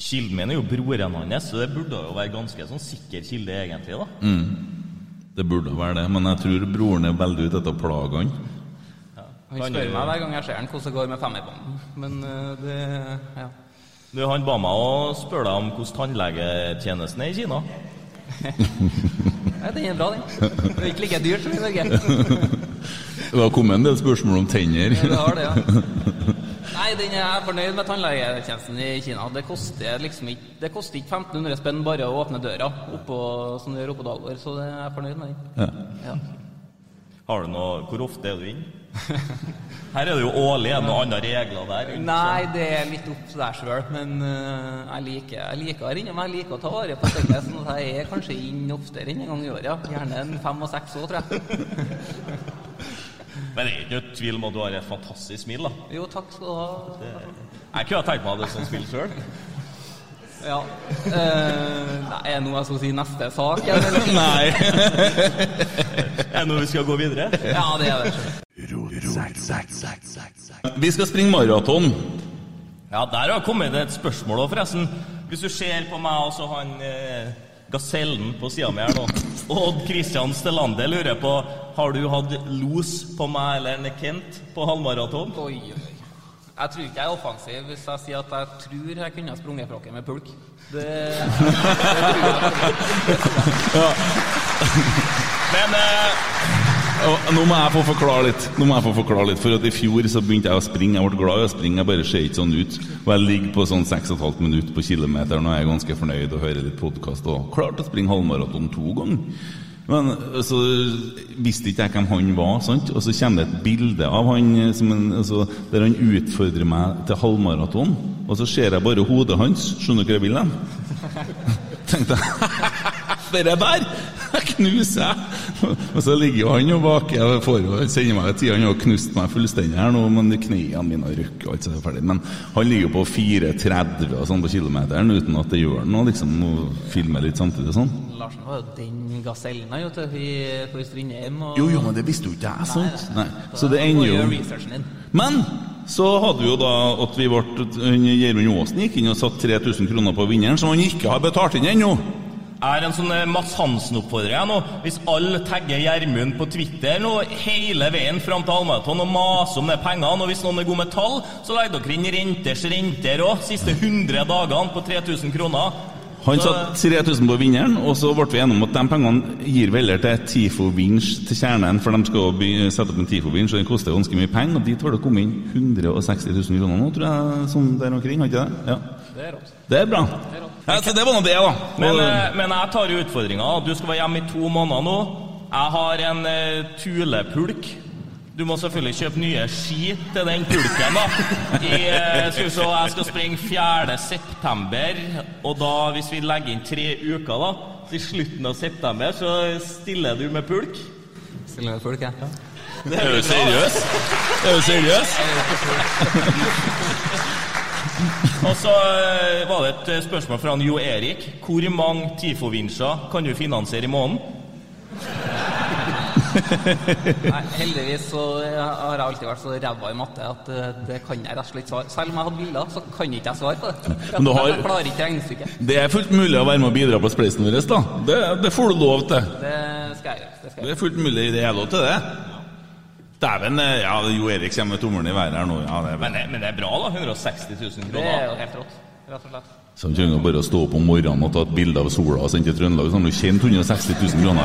Kilden min er jo broren hans, så det burde jo være ganske sånn sikker kilde, egentlig. da. Mm. Det burde være det, men jeg tror broren er veldig ute etter å plage han. Han spør meg hver gang jeg ser han hvordan det går med femmerbanden, men eh, det Ja. Du, Han ba meg å spørre deg om hvordan tannlegetjenesten er i Kina. *laughs* Nei, den er bra, den. Det er ikke like dyrt som i Norge. *laughs* Det har kommet en del spørsmål om tenner. Ja, det har det, ja. *laughs* Nei, den er jeg fornøyd med tannlegetjenesten i Kina. Det koster liksom ikke Det koster ikke 1500 spenn bare å åpne døra oppå, som du gjør oppå Dalgård, så det er jeg fornøyd med den. Ja. Ja. Har du noe, Hvor ofte er du inne? *laughs* Her er det jo årlig er det noen andre regler der. Nei, det er litt opp til deg sjøl, men uh, jeg liker jeg liker innom, jeg liker å ta vare på stedet, sånn at jeg er kanskje inn oftere enn en gang i året. Ja. Gjerne en fem og seks òg, tror jeg. *laughs* Men det er ikke noe tvil om at du har et fantastisk smil, da. Jo, takk skal du ha. Jeg kunne ha tenkt meg å ha det sånn smil sjøl. Ja. Eh, nei, er det noe jeg skal si neste sak? Eller? *laughs* Nei. er det noe vi skal gå videre? Ja, det er det. Vi skal springe maraton. Ja, der har kommet et spørsmål òg, forresten. Hvis du ser på meg og så han eh, gasellen på sida mi her nå, Odd Kristian Stelande lurer på har du hatt los på meg eller en Kent på halvmaraton. Oi, oi. Jeg tror ikke jeg er offensiv hvis jeg sier at jeg tror jeg kunne ha sprunget fra med pulk. Det, *laughs* Men eh, nå må jeg få forklare litt. Nå må jeg få forklare litt For at I fjor så begynte jeg å springe. Jeg ble glad i å springe. Jeg bare ser ikke sånn ut. Og jeg ligger på sånn 6,5 minutter på kilometeren og jeg er ganske fornøyd og hører litt podkast og klarte å springe halvmaraton to ganger. Men så visste ikke jeg hvem han var, sant? og så kommer det et bilde av han eh, en, altså, der han utfordrer meg til halvmaraton. Og så ser jeg bare hodet hans. Skjønner du hva jeg vil? *laughs* tenkte jeg Dere der knuser jeg! Og så ligger jo han jo bak. Jeg får sender meg tida. Han har knust meg fullstendig her nå, men knærne mine har røkket og alt sånt er ferdig. Men han ligger på 4,30 og sånn på kilometeren uten at det gjør noe, liksom. Og filmer litt samtidig og sånn. Larsen var jo den gasellen her, vet du, på Strindheim. Og... Jo, jo, men det visste jo ikke jeg, sant? Nei. Så det ender jo. Men så hadde vi jo da at vi ble Gjermund Aasen gikk inn og satte 3000 kroner på vinneren, som han ikke har betalt inn ennå. Jeg er en sånn eh, Mads Hansen-oppfordrer jeg nå. Hvis alle tagger Gjermund på Twitter nå hele veien fram til halvmaraton og maser om de pengene, og hvis noen er god med tall, så legger dere inn renters renter òg. Siste 100 dagene på 3000 kroner. Han satte 3000 på vinneren, og så ble vi enige om at de pengene gir vi heller til Tifo Vinch til kjernen, for de skal sette opp en Tifo Vinch, og den koster ganske mye penger. Og dit har det kommet inn 160 000 kroner nå, tror jeg, sånn der omkring. Har ikke det? Ja. Det er rått. Det er bra. Ja, så det var nå det, da. Men, eh, men jeg tar jo utfordringa. Du skal være hjemme i to måneder nå. Jeg har en uh, tulepulk. Du må selvfølgelig kjøpe nye ski til den pulken. da I, uh, skal vi se, Jeg skal springe 4. september, og da, hvis vi legger inn tre uker, da til slutten av september, så stiller du med pulk. Stiller med ja. Det Er du seriøs? Er du seriøs? Og så eh, var det et eh, spørsmål fra Jo Erik. Hvor mange TIFO-vinsjer kan du finansiere i måneden? *laughs* Nei, heldigvis så har jeg alltid vært så ræva i matte at eh, det kan jeg rett og slett svare. Selv om jeg hadde bilder, så kan ikke jeg svare på det. *laughs* Men du har- Jeg klarer ikke regnestykket. Det er fullt mulig å være med og bidra på spleisen vår, da. Det, det får du lov til. Det skal jeg gjøre. Det skal Det er fullt mulig. Det er lov til det. Dæven, eh, ja, Jo Erik kommer med tommelen i været her nå. Ja, det er Men det, men det er bra, da. 160 000 kroner. Det er jo helt rått, rett og slett. Så han trenger bare å stå opp om morgenen og ta et bilde av sola og sende til Trøndelag. Så han har tjent 160 000 kroner.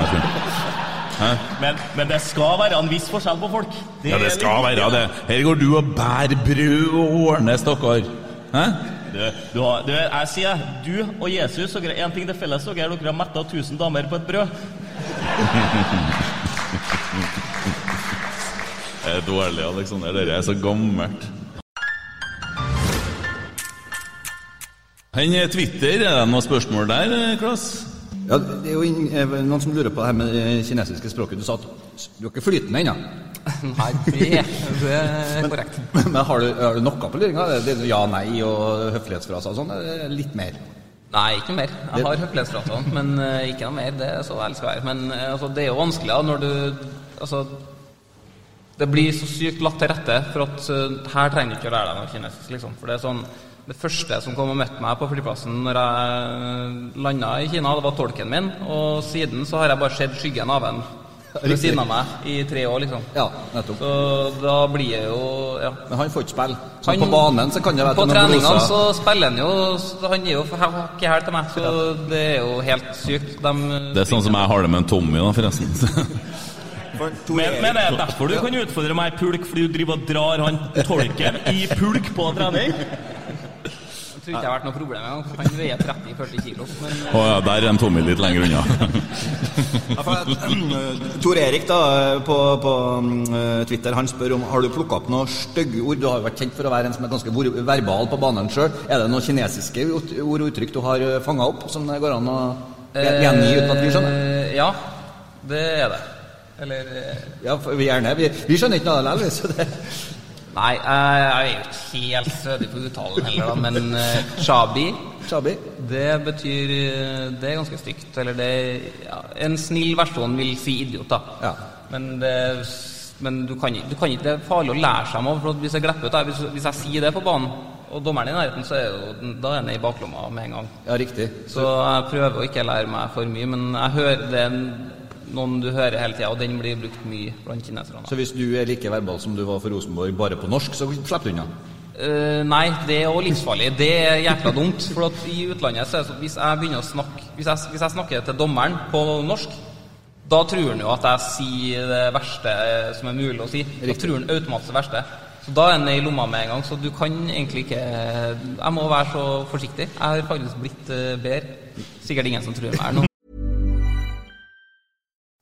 Men, men det skal være en viss forskjell på folk. Ja, det skal litt være det. Her går du og bærer brød og ordner, stakkar. Hæ? Du, du, du, jeg sier, du og Jesus dere én ting til felles. Dere, dere har metta 1000 damer på et brød. *laughs* Det er dårlig, Aleksander. Dere er så gammelt. Han er Twitter, er det noen spørsmål der, Klass? Ja, det er jo noen som lurer på det her med det kinesiske språket. Du sa at du er ikke flytende ennå. *laughs* Nei, det, det er korrekt. *laughs* Men har du, har du noe på luringa? Ja, nei og høflighetsfraser og sånn? Litt mer? Nei, ikke noe mer. Jeg har høflighetsfraser, men eh, ikke noe mer. Det er så ærlig skal være. Men eh, altså, det er jo vanskelig da, når du Altså, det blir så sykt lagt til rette for at uh, her trenger du ikke å lære deg noe kinesisk, liksom. For det er sånn Det første som kom og møtte meg på flyplassen når jeg landa i Kina, det var tolken min, og siden så har jeg bare sett skyggen av ham ved siden av meg i tre år, liksom. Ja, nettopp. Så da blir jeg jo Ja. Men han får ikke spille. Så Han- på banen så kan det være På treningene så spiller han jo så Han gir jo hakk i hæl til meg, så det er jo helt sykt. De, Det er sånn som jeg har det med en Tommy, da, forresten. *laughs* Men, men det er derfor du kan utfordre meg i pulk, fordi du driver og drar han tolken i pulk på trening? Jeg tror ikke det har vært noe problem engang. Han veier 30-40 kilo. Men Oh, ja, der er en Tommy litt lenger unna. Ja, *clears throat* Tor Erik da, på, på mm, Twitter han spør om har du plukka opp noen stygge ord. Du har jo vært kjent for å være en som er ganske verbal på banen sjøl. Er det noen kinesiske ord og uttrykk du har fanga opp, som det går an å gjengi uten at vi skjønner? Eh, Ja, det er det. Eller eh, Ja, for vi gjerne. Vi, vi skjønner ikke noe av det likevel. Nei, jeg jeg er jo ikke helt stødig på uttalen heller, da, men uh, shabi Shabi? Det betyr eh, Det er ganske stygt. Eller det ja, En snill versjon vil si idiot, da. Ja. Men, det, men du, kan, du kan ikke Det er farlig å lære seg noe. For hvis jeg glepper ut hvis, hvis jeg sier det på banen, og dommeren er i nærheten, så er jo, da er han i baklomma med en gang. Ja, riktig. Så jeg prøver å ikke lære meg for mye, men jeg hører det er noen du hører hele tida, og den blir brukt mye blant kineserne. Så hvis du er like verbal som du var for Rosenborg, bare på norsk, så slipper du unna? Uh, nei, det er òg livsfarlig. Det er jækla dumt. For at i utlandet så er det sånn hvis jeg begynner å snakke Hvis jeg, hvis jeg snakker til dommeren på norsk, da tror han jo at jeg sier det verste eh, som er mulig å si. Da tror han automatisk det verste. Så da er han i lomma med en gang. Så du kan egentlig ikke Jeg må være så forsiktig. Jeg har faktisk blitt uh, bedre. Sikkert ingen som tror meg her nå.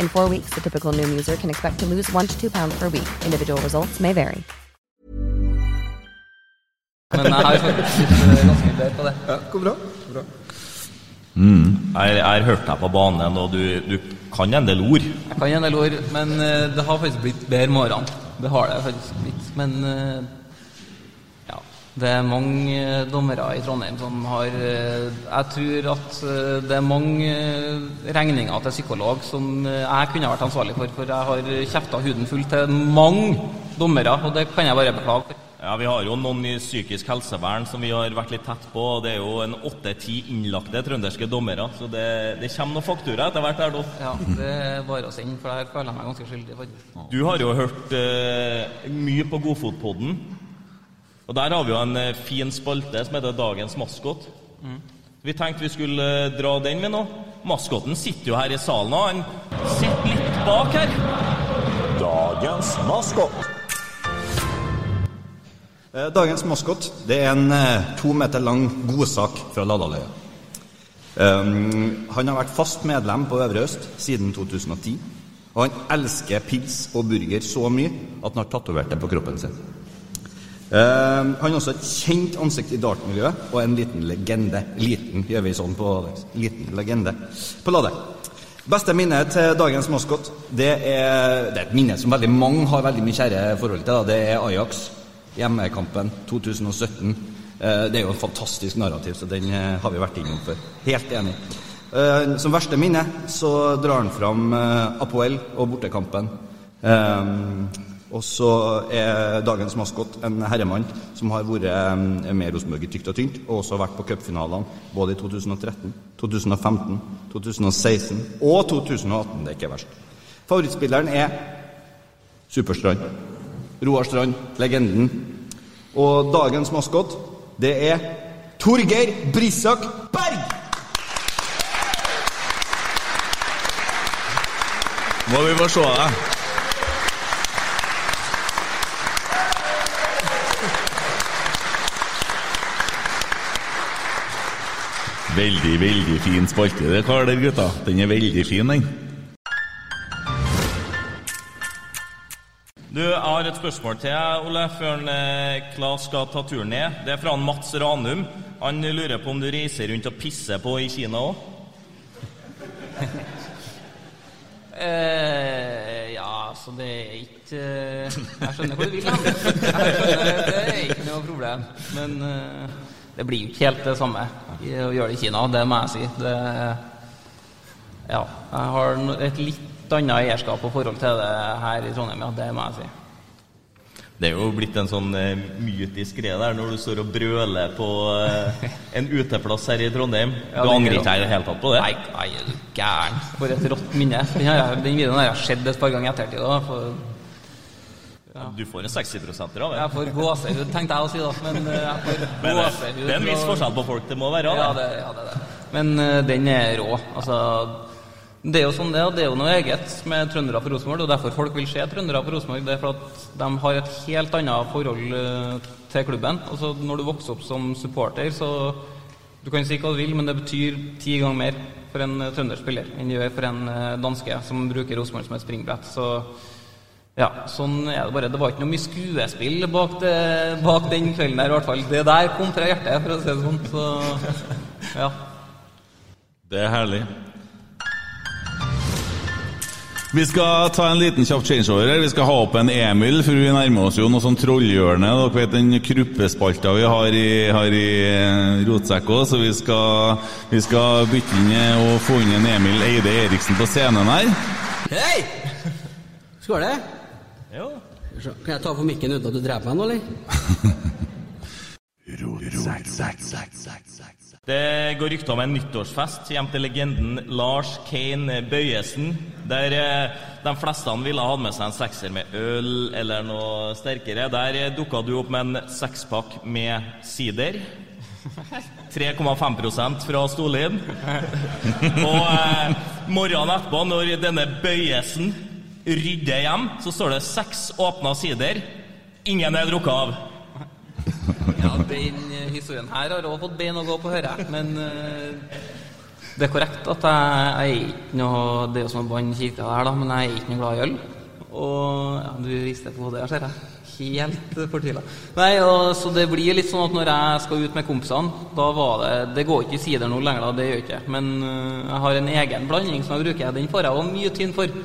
In four weeks, the typical Noom user can expect to lose one to two pounds per week. Individual results may vary. Men jeg har faktisk blitt eh, ganske bedre på det. *laughs* Ja, går bra. Går bra. Jeg har- jeg har hørt deg på banen, og du, du kan en del ord. Jeg kan en del ord, men eh, det har faktisk blitt bedre med årene. Det har det faktisk blitt. Men eh, det er mange eh, dommere i Trondheim som har eh, Jeg tror at eh, det er mange regninger til psykolog som jeg kunne vært ansvarlig for, for jeg har kjefta huden full til mange dommere, og det kan jeg bare beklage. Ja, Vi har jo noen i psykisk helsevern som vi har vært litt tett på. og Det er jo en åtte-ti innlagte trønderske dommere. Så det, det kommer noen faktura etter hvert. her da. Ja, det er bare å sende, for der føler jeg meg ganske skyldig. faktisk. Du har jo hørt eh, mye på Godfotpodden. Og der har vi jo en eh, fin spalte som heter Dagens maskot. Vi tenkte vi skulle eh, dra den med nå. Maskoten sitter jo her i salen, og han sitter litt bak her. Dagens maskot. Eh, Dagens maskot det er en to meter lang godsak fra Ladaløya. Um, han har vært fast medlem på Øvre Øst siden 2010. Og han elsker pils og burger så mye at han har tatovert det på kroppen sin. Um, han er også et kjent ansikt i dartmiljøet og en liten legende. Liten, gjør vi sånn på Alex. Liten legende på Lade. Beste minne til dagens maskot, det er, det er et minne som veldig mange har veldig mye kjære forhold til. Da. Det er Ajax. Hjemmekampen 2017. Uh, Det er jo en fantastisk narrativ, så den eh, har vi vært innom før. Helt enig. Uh, Som verste minne så drar han fram eh, Apoel og bortekampen. Eh, Og så er dagens maskot en herremann som har vært eh, med Rosenborg i tykt og tynt, og også vært på cupfinalene både i 2013, 2015, 2016 og 2018. Det er ikke verst. Favorittspilleren er Superstrand. Roar Strand, legenden. Og dagens maskot, det er Torgeir Brissak Berg! Må vi få se deg. Veldig, veldig fin spalte det, karer, gutta. Den er veldig fin, den. Du, Jeg har et spørsmål til deg, Ole, før en, eh, Klas skal ta turen ned. Det er fra en Mats Ranum. Han lurer på om du reiser rundt og pisser på i Kina òg? *laughs* Eh, ja, så det er ikke eh, Jeg skjønner hvor du vil hen. Jeg skjønner, Det er ikke noe problem. Men eh, det blir jo ikke helt det samme å gjøre det i Kina, det må jeg si. Det, ja, jeg har et litt annet eierskap og forhold til det her i Trondheim, ja, det må jeg si. Det er jo blitt en sånn eh, mytisk greie der når du står og brøler på eh, en uteplass her i Trondheim. *laughs* Ja, du angrer ikke i det hele tatt på det? Nei, nei, er du gæren. For et rått minne. Den videoen har jeg sett et par ganger i ettertid. For Du får en 60 av det. jeg får gåsehud, tenkte jeg å si, da. Men eh, jeg Men det, det er en viss forskjell på folk. Det må være Ja, det, ja, det det. Men uh, den er rå. Altså, det er jo sånn det, og det er jo noe eget med trøndere på Rosenborg, og derfor folk vil se trøndere på Rosenborg. Det er for at de har et helt annet forhold eh, til klubben. Altså, når du vokser opp som supporter, så Du kan si hva du vil, men det betyr ti ganger mer for en trønderspiller enn det gjør for en danske som bruker Rosenborg som et springbrett. Så ja, sånn er det bare. Det var ikke noe mye skuespill bak, det, bak den kvelden der, i hvert fall. Det der kom fra hjertet, for å si det sånn. Så ja. Det er herlig. Vi skal ta en liten kjapp changeover her. Vi skal ha opp en Emil, for vi nærmer oss jo noe sånn trollhjørne. Dere vet den kruppespalta vi har i, har i rotsekka, så vi skal, vi skal bytte inn eh, og få inn en Emil Eide Eriksen på scenen her. Hei! Skål det? Jo. Kan jeg ta på mikken uten at du dreper meg nå, eller? Det går rykter om en nyttårsfest hjem til legenden Lars Kane Bøyesen, der eh, de fleste ville ha med seg en sekser med øl eller noe sterkere. Der eh, dukka du opp med en sekspakk med sider. 3,5% fra Storlien. *laughs* Og eh, morgenen etterpå, når denne Bøyesen rydder hjem, så står det seks åpna sider. Ingen er drukket av. Ja, den historien her har også fått bein å gå på, hører jeg. Men uh, det er korrekt at jeg, jeg er ikke noe Det er jo som å banne kirka her, da, men jeg er ikke noe glad i øl. Og ja, du rister på hodet, ser jeg. Helt fortvila. Nei, og, så det blir litt sånn at når jeg skal ut med kompisene, da var det Det går ikke i sider nå lenger, da, det gjør ikke. Men uh, jeg har en egen blanding som jeg bruker. Den får jeg òg mye tynn for.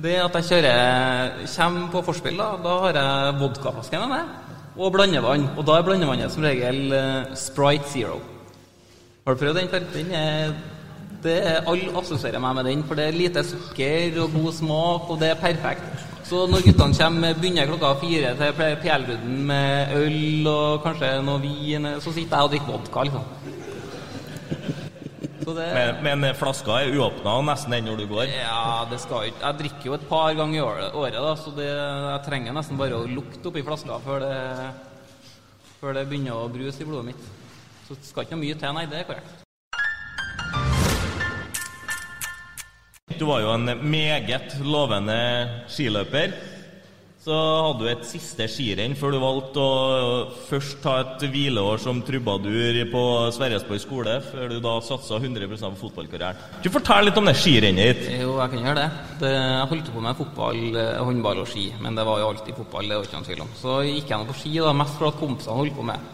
Det at jeg kjører Kommer på forspill, da, da har jeg vodkaflaske med meg og blandevann. Og da er blandevannet som regel eh, Sprite Zero. Har du prøvd den før? Den er det er, Alle assosierer meg med den, for det er lite sukker og god smak, og det er perfekt. Så når guttene kommer, begynner klokka fire til PL-runden med øl og kanskje noe vin, så sitter jeg og drikker vodka, liksom. Det, Men, men flaska er uåpna nesten den når du går. ja, det skal ikke Jeg drikker jo et par ganger i året da, så det, jeg trenger nesten bare å lukte oppi flaska før det, før det begynner å bruse i blodet mitt. Så det skal ikke noe mye til, nei, det er korrekt. Du var jo en meget lovende skiløper. Så hadde du et siste skirenn før du valgte å først ta et hvileår som trubadur på Sverresborg skole, før du da satsa 100 på fotballkarrieren. Kan du fortelle litt om det skirennet ditt? Jo, jeg kan gjøre det. det. Jeg holdt på med fotball, eh, håndball og ski, men det var jo alltid fotball, det var ikke noen tvil om. Så gikk jeg nå på ski, da, mest for at kompisene holdt på med.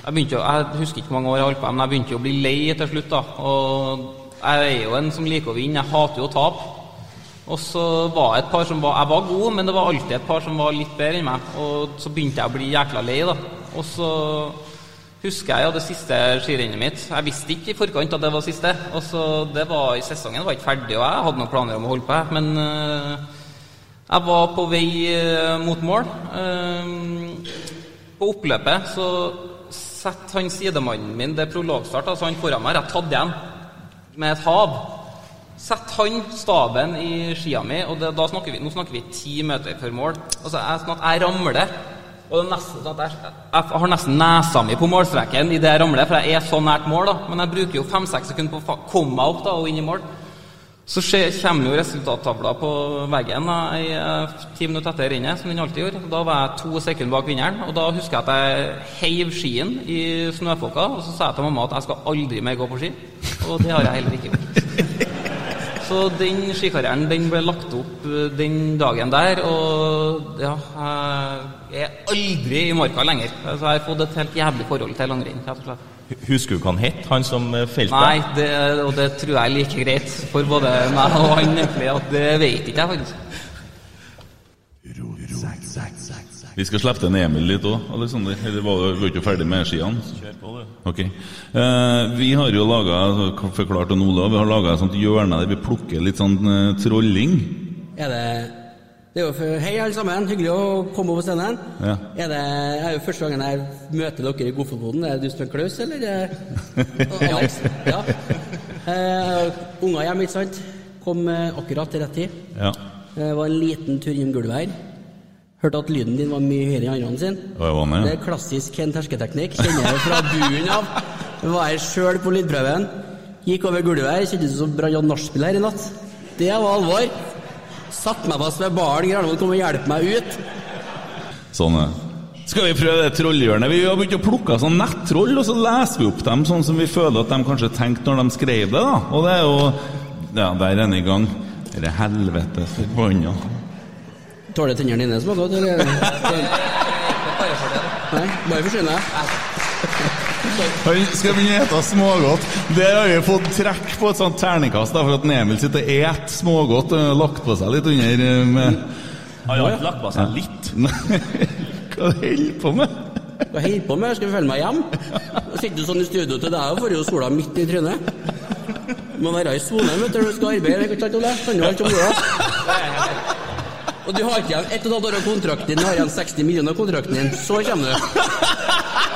Jeg, begynte, jeg husker ikke hvor mange år jeg holdt på, men jeg begynte å bli lei til slutt. da. Og jeg er jo en som liker å vinne, jeg hater jo å tape. Og så var det et par som var Jeg var god, men det var alltid et par som var litt bedre enn meg. Og så begynte jeg å bli jækla lei, da. Og så husker jeg ja, det siste skirennet mitt. Jeg visste ikke i forkant at det var siste. Og så det var i Sesongen var ikke ferdig, og jeg hadde noen planer om å holde på. Men øh, jeg var på vei øh, mot mål. Uh, på oppløpet så setter han sidemannen min, det er prologstart, altså han foran meg, rett tatt igjen med et hav. Setter han staben i skia mi, og det, da snakker vi, nå snakker vi ti meter før mål. Altså, jeg, sånn at jeg ramler. Og det er nesten sånn at jeg, jeg har nesten nesa mi på målstreken idet jeg ramler, for jeg er så nært mål. da. Men jeg bruker jo fem-seks sekunder på å komme meg opp da, og inn i mål. Så kommer jo resultattavla på veggen da, i, eh, ti minutter etter rennet, som den alltid gjorde. Da var jeg to sekunder bak vinneren, og da husker jeg at jeg heiv skien i snøfokka, og så sa jeg til mamma at jeg skal aldri mer gå på ski. Og det har jeg heller ikke gjort. Så den skikarrieren den ble lagt opp eh, den dagen der, og ja, jeg er aldri i marka lenger. Så jeg har fått et helt jævlig forhold til langrenn, rett og slett. Husker du hva han het, han som eh, felte Nei, det, og det tror jeg er like greit for både meg og han egentlig, at det vet ikke jeg faktisk. Vi skal slippe til Emil litt òg, Aleksander. Eller var du ikke ferdig med skiene? Kjør på, du. Ok. Eh, vi har jo laga forklart til Olav, vi har laga et sånt hjørne der vi plukker litt sånn eh, trolling. Er det det er jo for, Hei, alle sammen. Hyggelig å komme over scenen. Ja. Er det er jo første gangen jeg møter dere i Godfotboden. Er det du som er Klaus, eller? er det *laughs* Alex? Ja. Eh, unger hjemme, ikke sant? Kom eh, akkurat til rett tid. Ja. Det var en liten tur innom gulvet her. Hørte at lyden din var mye høyere enn andre sin. Det den, ja. Det er klassisk Ken tersketeknikk. Kjenner jeg fra bunnen av. Var her sjøl på lydprøven. Gikk over gulvet her. Kjentes ut som Brann hadde nachspiel her i natt. Det var alvor. Satt meg fast ved baren. Granvold kom og hjelpe meg ut. Sånn ja. Skal vi prøve det trollhjørnet? Vi har begynt å plukke sånn nettroll, og så leser vi opp dem sånn som vi føler at de kanskje tenkte når de skrev det. da. Og det er jo Ja, der er den i gang. Det er helvete forbanna. Tåler tennene dine smågodt, eller? Nei, bare forsyn deg. Han skal begynne å ete smågodt. Der har vi fått trekk på et sånt terningkast for at Emil sitter og et smågodt og har lagt på seg litt under eh, med Han har ikke lagt på seg litt. Hva holder du på med? Hva holder på med? Skal vi følge meg hjem? Jeg sitter sånn i studio til deg og får jo sola midt i trynet. Du må være i sone vet du, når du skal arbeide. Kan du alt om det? Og du har ikke igjen ett og et halvt år av kontrakten din, du har igjen 60 millioner av kontrakten din. Så kommer du.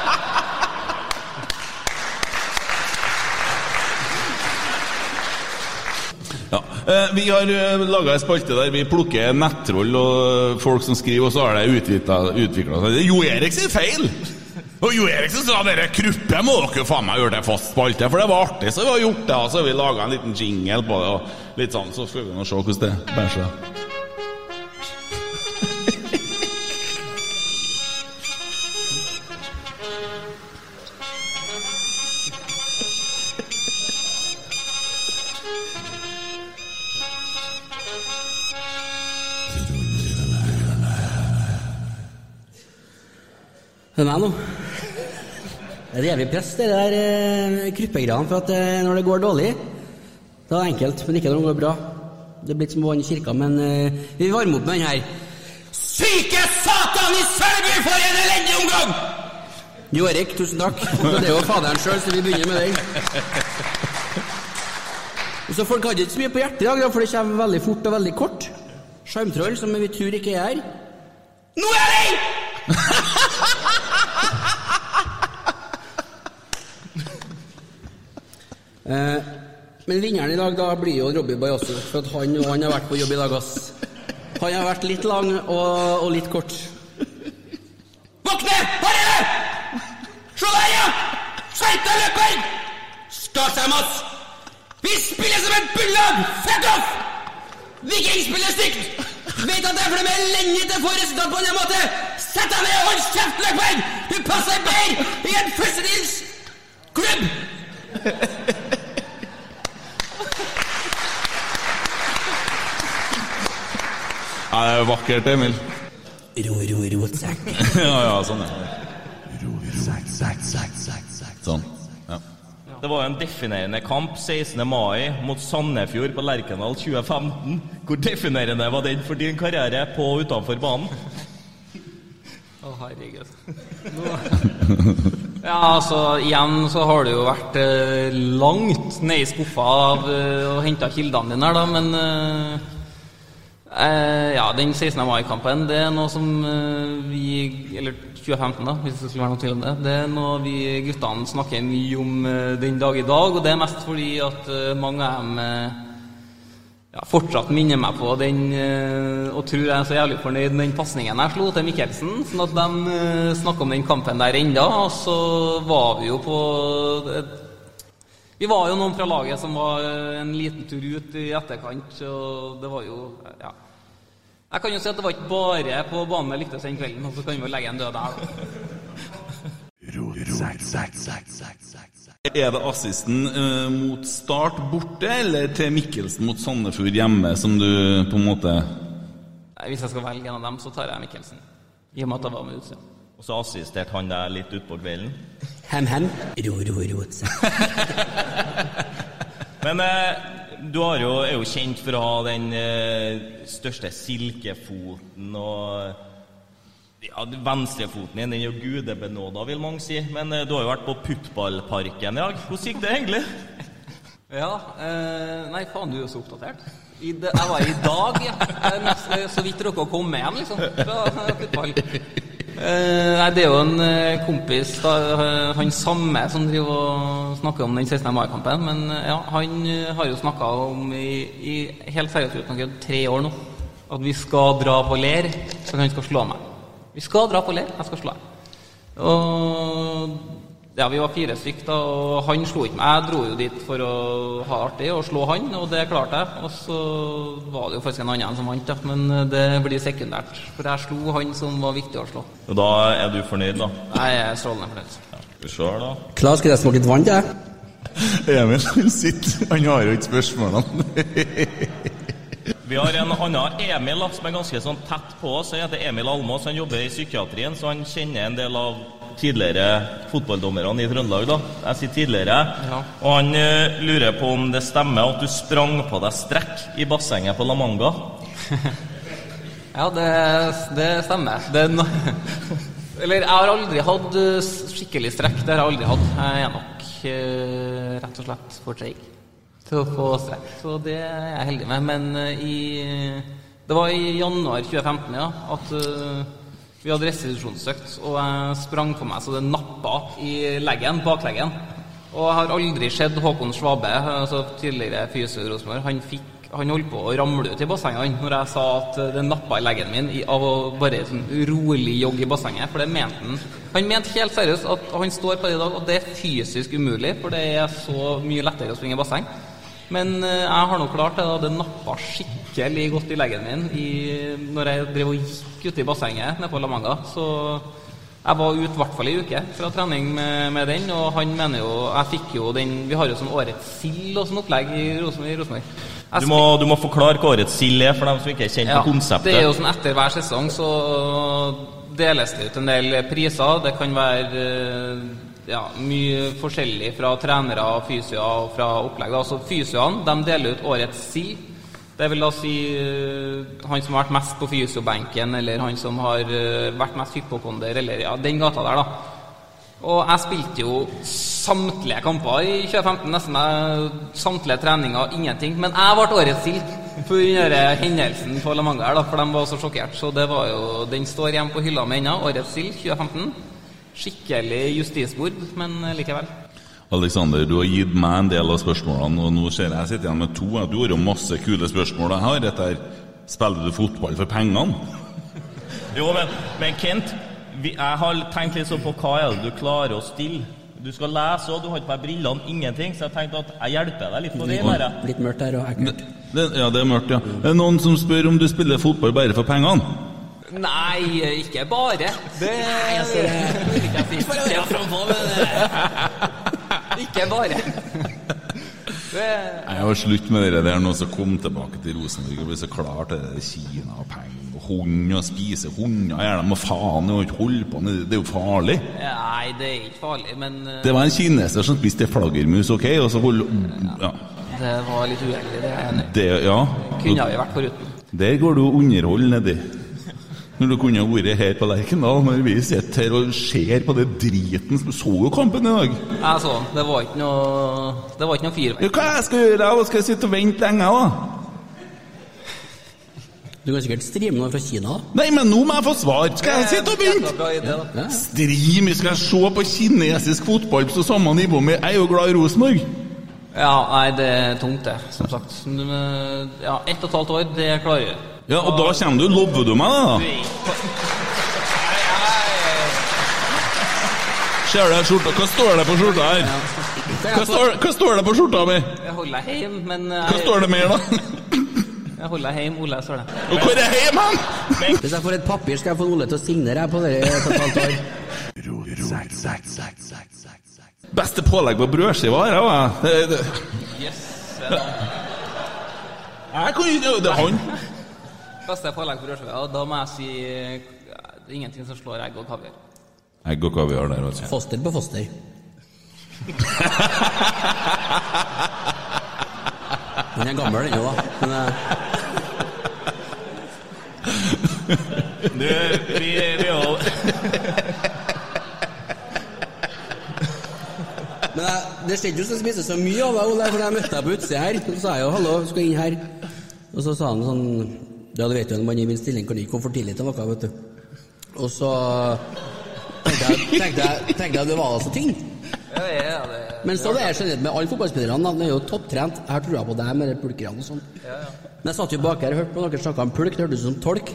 Ja. eh, Vi har laga ei spalte der vi plukker nettroll og folk som skriver, og så har det utvikla seg. Jo Erik sin feil! Og Jo Eriksen sa dere Kruppe må dere faen meg gjøre til fast spalte, for det var artig, så vi har gjort det. Og så har vi laga en liten jingle på det, og litt sånn, så skal vi nå se hvordan det bærer seg. Det er meg nå. Det er evig press, det der eh, kryppegreiene. For at eh, når det går dårlig, da er det enkelt, men ikke når det går bra. Det er blitt som å vann i kirka, men eh, vi varmer opp med den her. Syke satan i Sølby, for en elendig omgang! Jo Erik, tusen takk. *laughs* Det er jo faderen sjøl, så vi begynner med den. *laughs* Så Folk hadde ikke så mye på hjertet i dag, for det kommer veldig fort og veldig kort. Sjarmtroll, som vi tror ikke er her. Nå er det! *laughs* Eh, men vinneren i dag da blir jo Robbie Bajasso, for han, han har vært på jobb i dag, ass. Han har vært litt lang og, og litt kort. Våkne! Her er det! Se der, ja! Deg, løper! Skarsheim, ass! Vi spiller som et bullag! Fuck off! Viking spiller stygt! Vet at det er fordi vi er elendige til å få resultat på en måten! måte! Sett deg ned og hold kjeft, løper! Du passer bedre i en førstedels Ja, det er vakkert, Emil. Ro, ro, rotsekk. *laughs* ja, ja, sånn er det. Sånn. Ja. Det var en definerende kamp 16. mai mot Sandefjord på Lerkendal 2015. Hvor definerende var den for din karriere på og utenfor banen? Å, herregud. *laughs* Ja, altså, igjen så har det jo vært eh, langt ned i skuffa av eh, å hente kildene dine her, da, men eh, eh, Ja, den 16. mai-kampen, det er noe som eh, vi Eller 2015, da, hvis det skulle være noe tvil om det. Det er noe vi guttene snakker mye om eh, den dag i dag, og det er mest fordi at eh, mange av dem ja, fortsatt minner meg på den og tror jeg er så jævlig fornøyd med den pasningen jeg slo til Mikkelsen. Sånn at de snakker om den kampen der enda. Og så var vi jo på et Vi var jo noen fra laget som var en liten tur ut i etterkant, og det var jo Ja. Jeg kan jo si at det var ikke bare på banen jeg likte den kvelden, og så kan vi jo legge en død der, da. Er det assisten uh, mot Start borte, eller til Mikkelsen mot Sandefjord hjemme, som du på en måte Hvis jeg skal velge en av dem, så tar jeg Mikkelsen. I og med at jeg var med utsida. Og så assisterte han deg litt utpå kvelden. Hem-hem. Ro, ro, ro. Men eh, du jo, er jo kjent for å ha den eh, største silkefoten og ja, Venstrefoten din den er jo gudebenåda, vil mange si. Men eh, du har jo vært på Puttballparken i dag. Hvordan gikk det egentlig? *laughs* Ja, eh, Nei, faen, du er jo så oppdatert. I de, jeg var i dag, ja. Mest, så vidt dere å komme hjem, liksom. Fra fotball. Eh, nei, det er jo en eh, kompis, da, eh, han samme, som driver og snakker om den 16. mai-kampen. Men ja, han har jo snakka om i, i helt seriøst uten å tre år nå at vi skal dra på Ler, så han skal slå meg. Vi skal dra på Ler, jeg skal slå deg. Og ja, vi var fire stykk da, og han slo ikke meg. Jeg dro jo dit for å ha det artig og slå han, og det klarte jeg. Og så var det jo faktisk en annen som vant, da, men det blir sekundært. For jeg slo han som var viktig å slå. Og da er du fornøyd, da? Jeg er strålende fornøyd. Skal vi se, da. Klar, skal jeg smake litt vann til deg? Emil han sitter Han har jo ikke spørsmålene. Vi har en annen Emil som er ganske sånn tett på oss. Han heter Emil Almås. Han jobber i psykiatrien, så han kjenner en del av tidligere fotballdommerne i Trøndelag. da. Jeg sier tidligere. Ja. Og han eh, lurer på om det stemmer at du sprang på deg strekk i bassenget på La Manga. *laughs* Ja, det, det stemmer. Det no *laughs* Eller jeg har aldri hatt eh, skikkelig strekk. Det har jeg aldri hatt. Jeg er nok eh, rett og slett for treig til å få strekk. Så det er jeg heldig med. Men eh, i Det var i januar 2015 ja, at eh, vi hadde restitusjonsøkt, og jeg sprang på meg så det nappa i leggen, bakleggen. Og jeg har aldri sett Håkon Svabe, altså tidligere fysio i Rosenborg. Han, han holdt på å ramle ut i bassenget når jeg sa at det nappa i leggen min av å bare sånn rolig jogge i bassenget. For det mente han. Han mente helt seriøst at han står på det i dag, og det er fysisk umulig, for det er så mye lettere å springe i basseng. Men eh, jeg har nå klart det. da, Det nappa skikkelig godt i leggen min i, når jeg drev og gikk ute i bassenget nede på La Manga. Så jeg var ute i hvert fall ei uke fra trening med, med den, og han mener jo Jeg fikk jo den Vi har jo sånn Årets sild og sånn opplegg i Rosenborg. Du må, du må forklare hva årets sild er, for dem som ikke er kjent med konseptet. Det er jo sånn etter hver sesong så deles det ut en del priser. Det kan være eh, ja, mye forskjellig fra trenere, og fysioer og fra opplegg. da. Så fysioene de deler ut årets si. Det vil da si eh, han som har vært mest på fysiobenken, eller han som har eh, vært mest hypokonder, eller ja, den gata der, da. Og jeg spilte jo samtlige kamper i 2015, nesten samtlige treninger, ingenting. Men jeg ble årets sild for den hendelsen på La Manga, her, da, for de var så sjokkert. Så det var jo, den står hjemme på hylla mi ennå, årets sild 2015. Skikkelig justismord, men likevel. Alexander, du har gitt meg en del av spørsmålene, og nå ser jeg jeg sitter igjen med to. Du har jo masse kule spørsmål. Jeg har dette her Spiller du fotball for pengene? *laughs* Jo, men, men Kent, vi, jeg har tenkt litt sånn på hva er det du klarer å stille. Du skal lese òg, du har ikke på deg brillene, ingenting. Så jeg tenkte at jeg hjelper deg litt på det. Bare. Litt mørkt her og ekkelt. Det, ja, det er mørkt, ja. Er Det noen som spør om du spiller fotball bare for pengene? Nei, ikke bare. Det altså, det- vil ikke jeg si. Ja, frampå, Ikke bare. Det Jeg har slutt med det der nå som kom tilbake til Rosenborg og ble så klar til det der Kina og penger og hund og spise hunder. Er de må faen og ikke holde på med det? Det er jo farlig. Nei, det er ikke farlig, men eh, Det var en kineser som spiste flaggermus, OK? Og så hold, ja. det var litt uheldig, det er jeg enig i. Det, ja. Kunne vi vært foruten. Der går du og underholder nedi. Når du kunne vært her på Lerkendal, når vi sitter her og ser på det driten som Så jo kampen i dag. Jeg så den. Det var ikke noe Det var ikke noe Ja, hva jeg skal gjøre? da? Skal jeg sitte og vente lenge, da? Du kan sikkert streame noe fra Kina. Nei, men nå må jeg få svar! Skal jeg sitte og vente? Bra idé, da. Stream, skal jeg se på kinesisk fotball på samme nivå med Jeg er jo glad i Rosenborg. Ja, nei, det er tungt, det, som sagt. Eh, Ja, ett og et halvt år, det klarer jeg. Ja, og da kommer du. Lover du meg det, da? Ser du skjorta? Hva står det på skjorta her? Hva står, hva står det på skjorta mi? Jeg holder deg hjemme, men Hva står det mer, da? Jeg holder deg hjemme, Ole, står det. Og hvor er hjem, han? Hvis jeg får et papir, skal jeg få Ole til å signere på det i et halvt år. Beste pålegg på brødskiva her. Yes. er det. Jeg kan ikke Det er han. Beste pålegg på brødskiva, da må jeg si eh, det er ingenting som slår egg og kaviar. Egg og kaviar der, altså. Foster på foster. *laughs* Den er gammel jo da. Men uh... Du, vi, vi Men jeg, det skjedde jo så spiste så mye av deg, Ole, for jeg møtte deg på utsida her. Så sa jeg jo 'hallo, skal inn her'? Og så sa han sånn Ja, du vet jo, når man i min stilling kan ikke komme for tidlig til noe, vet du. Og så tenkte jeg, tenkte jeg, tenkte jeg det var da så ting. Ja, ja, det, Men så er jeg generelt med alle fotballspillerne. De er jo topptrent. Jeg har trua på deg med de pulkerne og sånn. Ja, ja. Men jeg satt jo bak her og hørte på dere snakke om pulk. Det hørtes ut som tolk.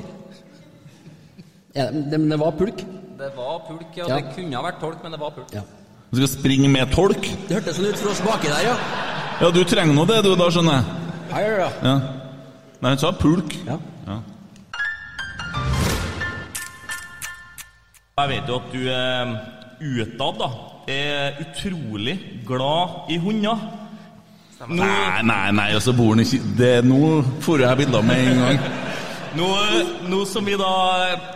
Ja, det, men det var pulk. Det var pulk, ja. Ja. Det kunne ha vært tolk, men det var pulk. Ja. Du skal springe med tolk? Det hørtes sånn ut for oss baki der, ja. Ja, du trenger nå det, du, da, skjønner jeg. Ja, ja, ja. Ja. Nei, han sa pulk. Ja. Jeg vet jo at du er utad da er utrolig glad i hunder. Nå, Nei, nei, nei, altså så bor han ikke det, Nå får jeg bilder med en gang. *laughs* nå, nå som vi da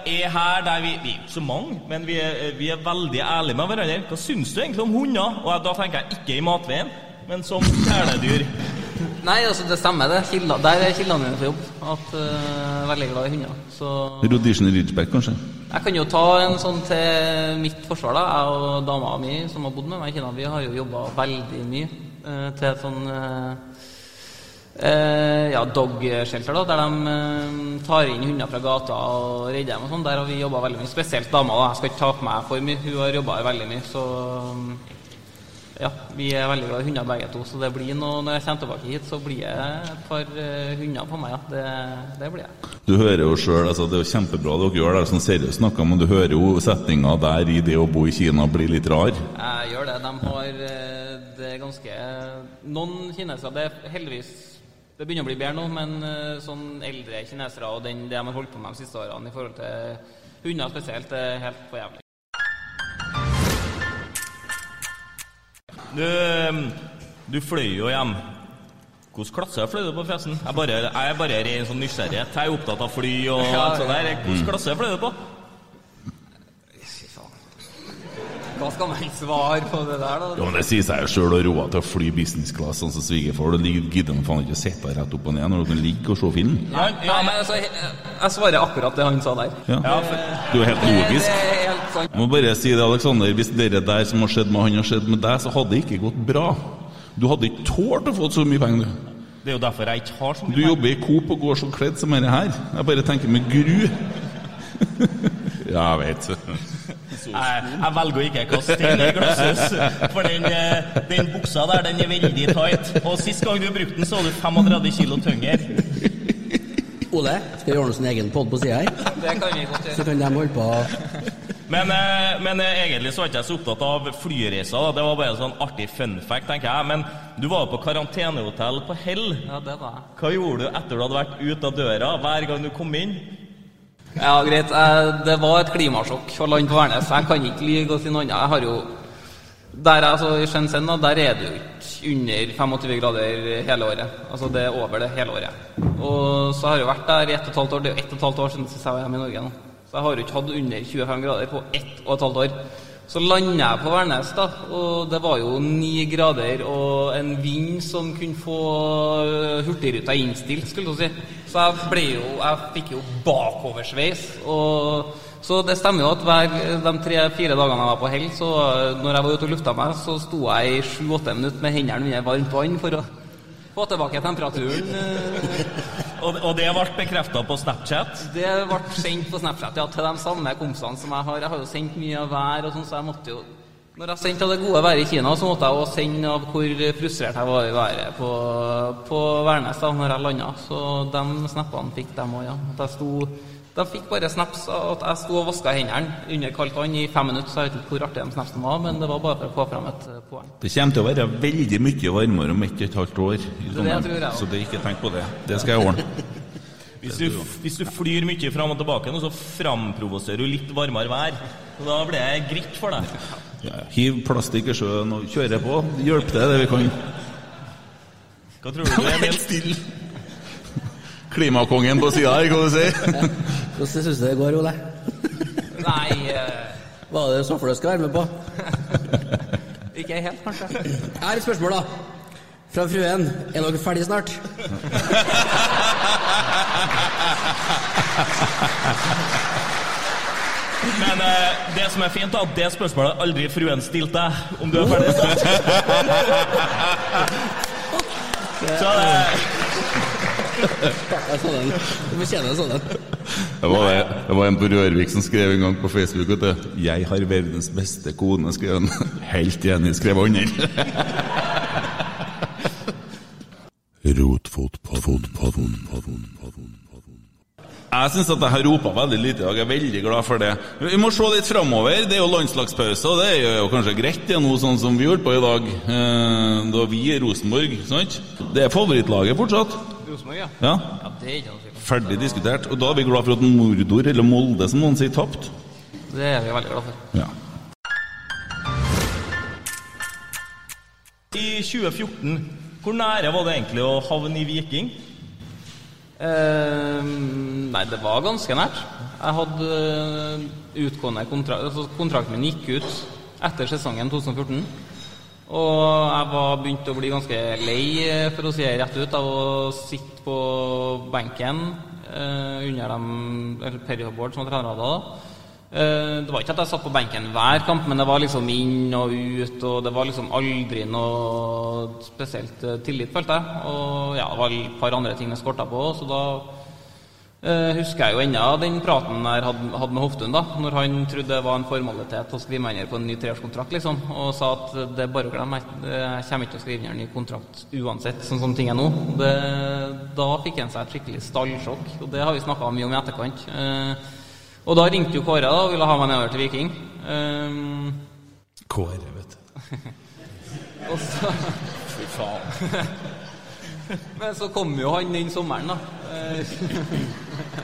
er her der vi, vi er ikke så mange, men vi er, vi er veldig ærlige med hverandre. Hva syns du egentlig om hunder? Og da tenker jeg ikke i matveien, men som kjæledyr. *laughs* Nei, altså, det stemmer, det. Kilda, der er kildene mine for jobb. At uh, veldig glad i hunder. Så Rhodesian Ridgeback, kanskje? Jeg kan jo ta en sånn til mitt forsvar, da. Jeg og dama mi som har bodd med meg i Kina, vi har jo jobba veldig mye eh, til sånn eh, eh, ja, dog-shelter, da, der de eh, tar inn hunder fra gata og redder dem og sånn. Der har vi jobba veldig mye. Spesielt dama, da. Jeg skal ikke ta på meg for mye. Hun har jobba veldig mye, så ja, vi er veldig glad i hunder begge to. Så det blir noe, når jeg kommer tilbake hit, så blir det et par eh, hunder på meg, ja. Det, det blir jeg. Du hører jo sjøl, altså, det er jo kjempebra dere gjør det, sånn seriøst snakka, men du hører jo setninga der i det å bo i Kina blir litt rar. Jeg gjør det. De har eh, det er ganske Noen kinesere Det er heldigvis Det begynner å bli bedre nå, men eh, sånn eldre kinesere og den, det de har holdt på med de siste årene i forhold til hunder spesielt, det er helt for jævlig. Du, du fløy jo hjem. Hvilken klasse fløy du på, forresten? Jeg, bare, jeg er bare ren sånn nysgjerrighet. Jeg er opptatt av fly og alt sånt der. Hvilken klasse fløy du på? Fy faen. Hva skal man svare på det der, da? Jo, men Det sier seg jo sjøl å råde til å fly business class sånn som svigerfar. Da gidder man faen ikke å sitte rett opp og ned når du kan ligge og se film. Nei, ja men altså, jeg, jeg svarer akkurat det han sa der. Ja. Du er helt logisk. Det er helt sant. Jeg må bare si det, Alexander. Hvis det der som har skjedd med han, har skjedd med deg, så hadde det ikke gått bra. Du hadde ikke tålt å få så mye penger, du. Det er jo derfor jeg ikke har så mye Du jobber i Coop og går så kledd som dette her. Jeg bare tenker med gru. Ja, jeg vet. *laughs* Jeg, jeg velger å ikke kaste stein i glasshus, for den, eh, den buksa der den er veldig tight. Og sist gang du brukte den, så du 35 kilo tyngre. Ole, skal vi ordne oss en egen pod på sida her? Det kan vi godt Så gjøre. kan de holde på Men, eh, men eh, egentlig så var ikke jeg så opptatt av flyreiser. Det var bare en sånn artig fun fact, tenker jeg. Men du var jo på karantenehotell på Hell. Ja, det var jeg. Hva gjorde du etter du hadde vært ute av døra hver gang du kom inn? Ja, greit. Eh, Det var et klimasjokk å lande på Værnes. Jeg kan ikke lyve og si noe annet. Jeg har jo der er, altså, I Shenzhen der er det jo ikke under 25 grader hele året. Altså Det er over det hele året. Og så har jeg jo vært der i ett og et halvt år. Det er jo ett og et halvt år siden jeg var hjemme i Norge. nå. Så jeg har jo ikke hatt under 25 grader på ett og et halvt år. Så landa jeg på Værnes, da, og det var jo ni grader og en vind som kunne få Hurtigruta innstilt, skulle du si. Så jeg ble jo Jeg fikk jo bakoversveis. Og så det stemmer jo at hver de tre-fire dagene jeg var på hell, så eh, når jeg var ute og lufta meg, så sto jeg i sju-åtte minutter med hendene under varmt vann for å få tilbake temperaturen. eh. Og, og det ble bekrefta på Snapchat. Det ble sendt på Snapchat ja, til de samme kompisene som jeg har. Jeg har jo sendt mye av vær og sånn, så jeg måtte jo Når jeg sendte av det gode været i Kina, så måtte jeg også sende av hvor frustrert jeg var i været på, på Værnes da når jeg landa. Så de snappene fikk dem òg, ja. At jeg sto De fikk bare snaps av at jeg sto og vaska hendene under kaldt vann i fem minutter, så jeg vet ikke hvor artig de snapsene var, men det var bare for å få fram et eh, poeng. Det kommer til å være veldig mye varmere om ett og et halvt år. i Det jeg også. Så det, ikke tenk på det. Det skal jeg ordne. *laughs* Hvis du, hvis du flyr mye fram og tilbake nå, så framprovoserer du litt varmere vær. Og da blir det greit for deg. Ja, hiv plastikk i sjøen og kjøre på. Hjelp til det vi kan. Hva tror du? Helt stille. Klimakongen på sida her, hva du sier *laughs* Hvordan syns du det går, Ole? Nei uh... *laughs* Hva er det sånn for du skal være med på? *laughs* Ikke helt, kanskje. Jeg har et spørsmål, da. Fra fruen. Er dere ferdige snart? Men eh, det som er fint, da, at det spørsmålet har aldri fruen stilt deg, om du er ferdig snart. Så det den. Du fortjener en sånn en. Det var, det var en på Rørvik som skrev en gang på Facebook at 'Jeg har verdens beste kone', skrev han. Helt enig, skrev han her. Jeg syns at jeg har ropa veldig lite i dag. Jeg er veldig glad for det. Vi må se litt framover. Det er jo landslagspause, og det er jo kanskje greit, det er noe sånn som vi gjorde på i dag. Eh, Da vi er Rosenborg, sant? Det er favorittlaget fortsatt. Rosenborg, ja. Ja. ja. Det er ikke noe tvil. Ferdig diskutert. Og da er vi glad for at Mordor, eller Molde som noen sier, tapt. Det er vi veldig glad for. Ja. I 2014, hvor nære var det egentlig å havne i Viking? Eh, nei, det var ganske nært. Jeg hadde eh, utgående kontrakt altså Kontrakten min gikk ut etter sesongen 2014. Og jeg var begynt å bli ganske lei, eh, for å si det rett ut, av å sitte på benken eh, under dem Perry Håbord som var da. Eh, det var ikke at jeg satt på benken hver kamp, men det var liksom inn og ut, og det var liksom aldri noe spesielt eh, tillit, følte jeg. Og ja, det var et par andre ting jeg skorta på, så da eh, husker jeg jo ennå den praten jeg hadde, med Hoftun, da, når han trodde det var en formalitet å skrive under på en ny treårskontrakt, liksom, og sa at det er bare å glemme, jeg kommer ikke til å skrive under en ny kontrakt uansett, sånn som ting er nå. Det, da fikk han seg et skikkelig stallsjokk, og det har vi snakka mye om i etterkant. Uh, og da ringte jo Kåre da, og ville ha meg nedover til Viking. Um, Kåre, vet du. *laughs* og så Fy faen. *laughs* *laughs* Men så kom jo han den sommeren, da. *laughs*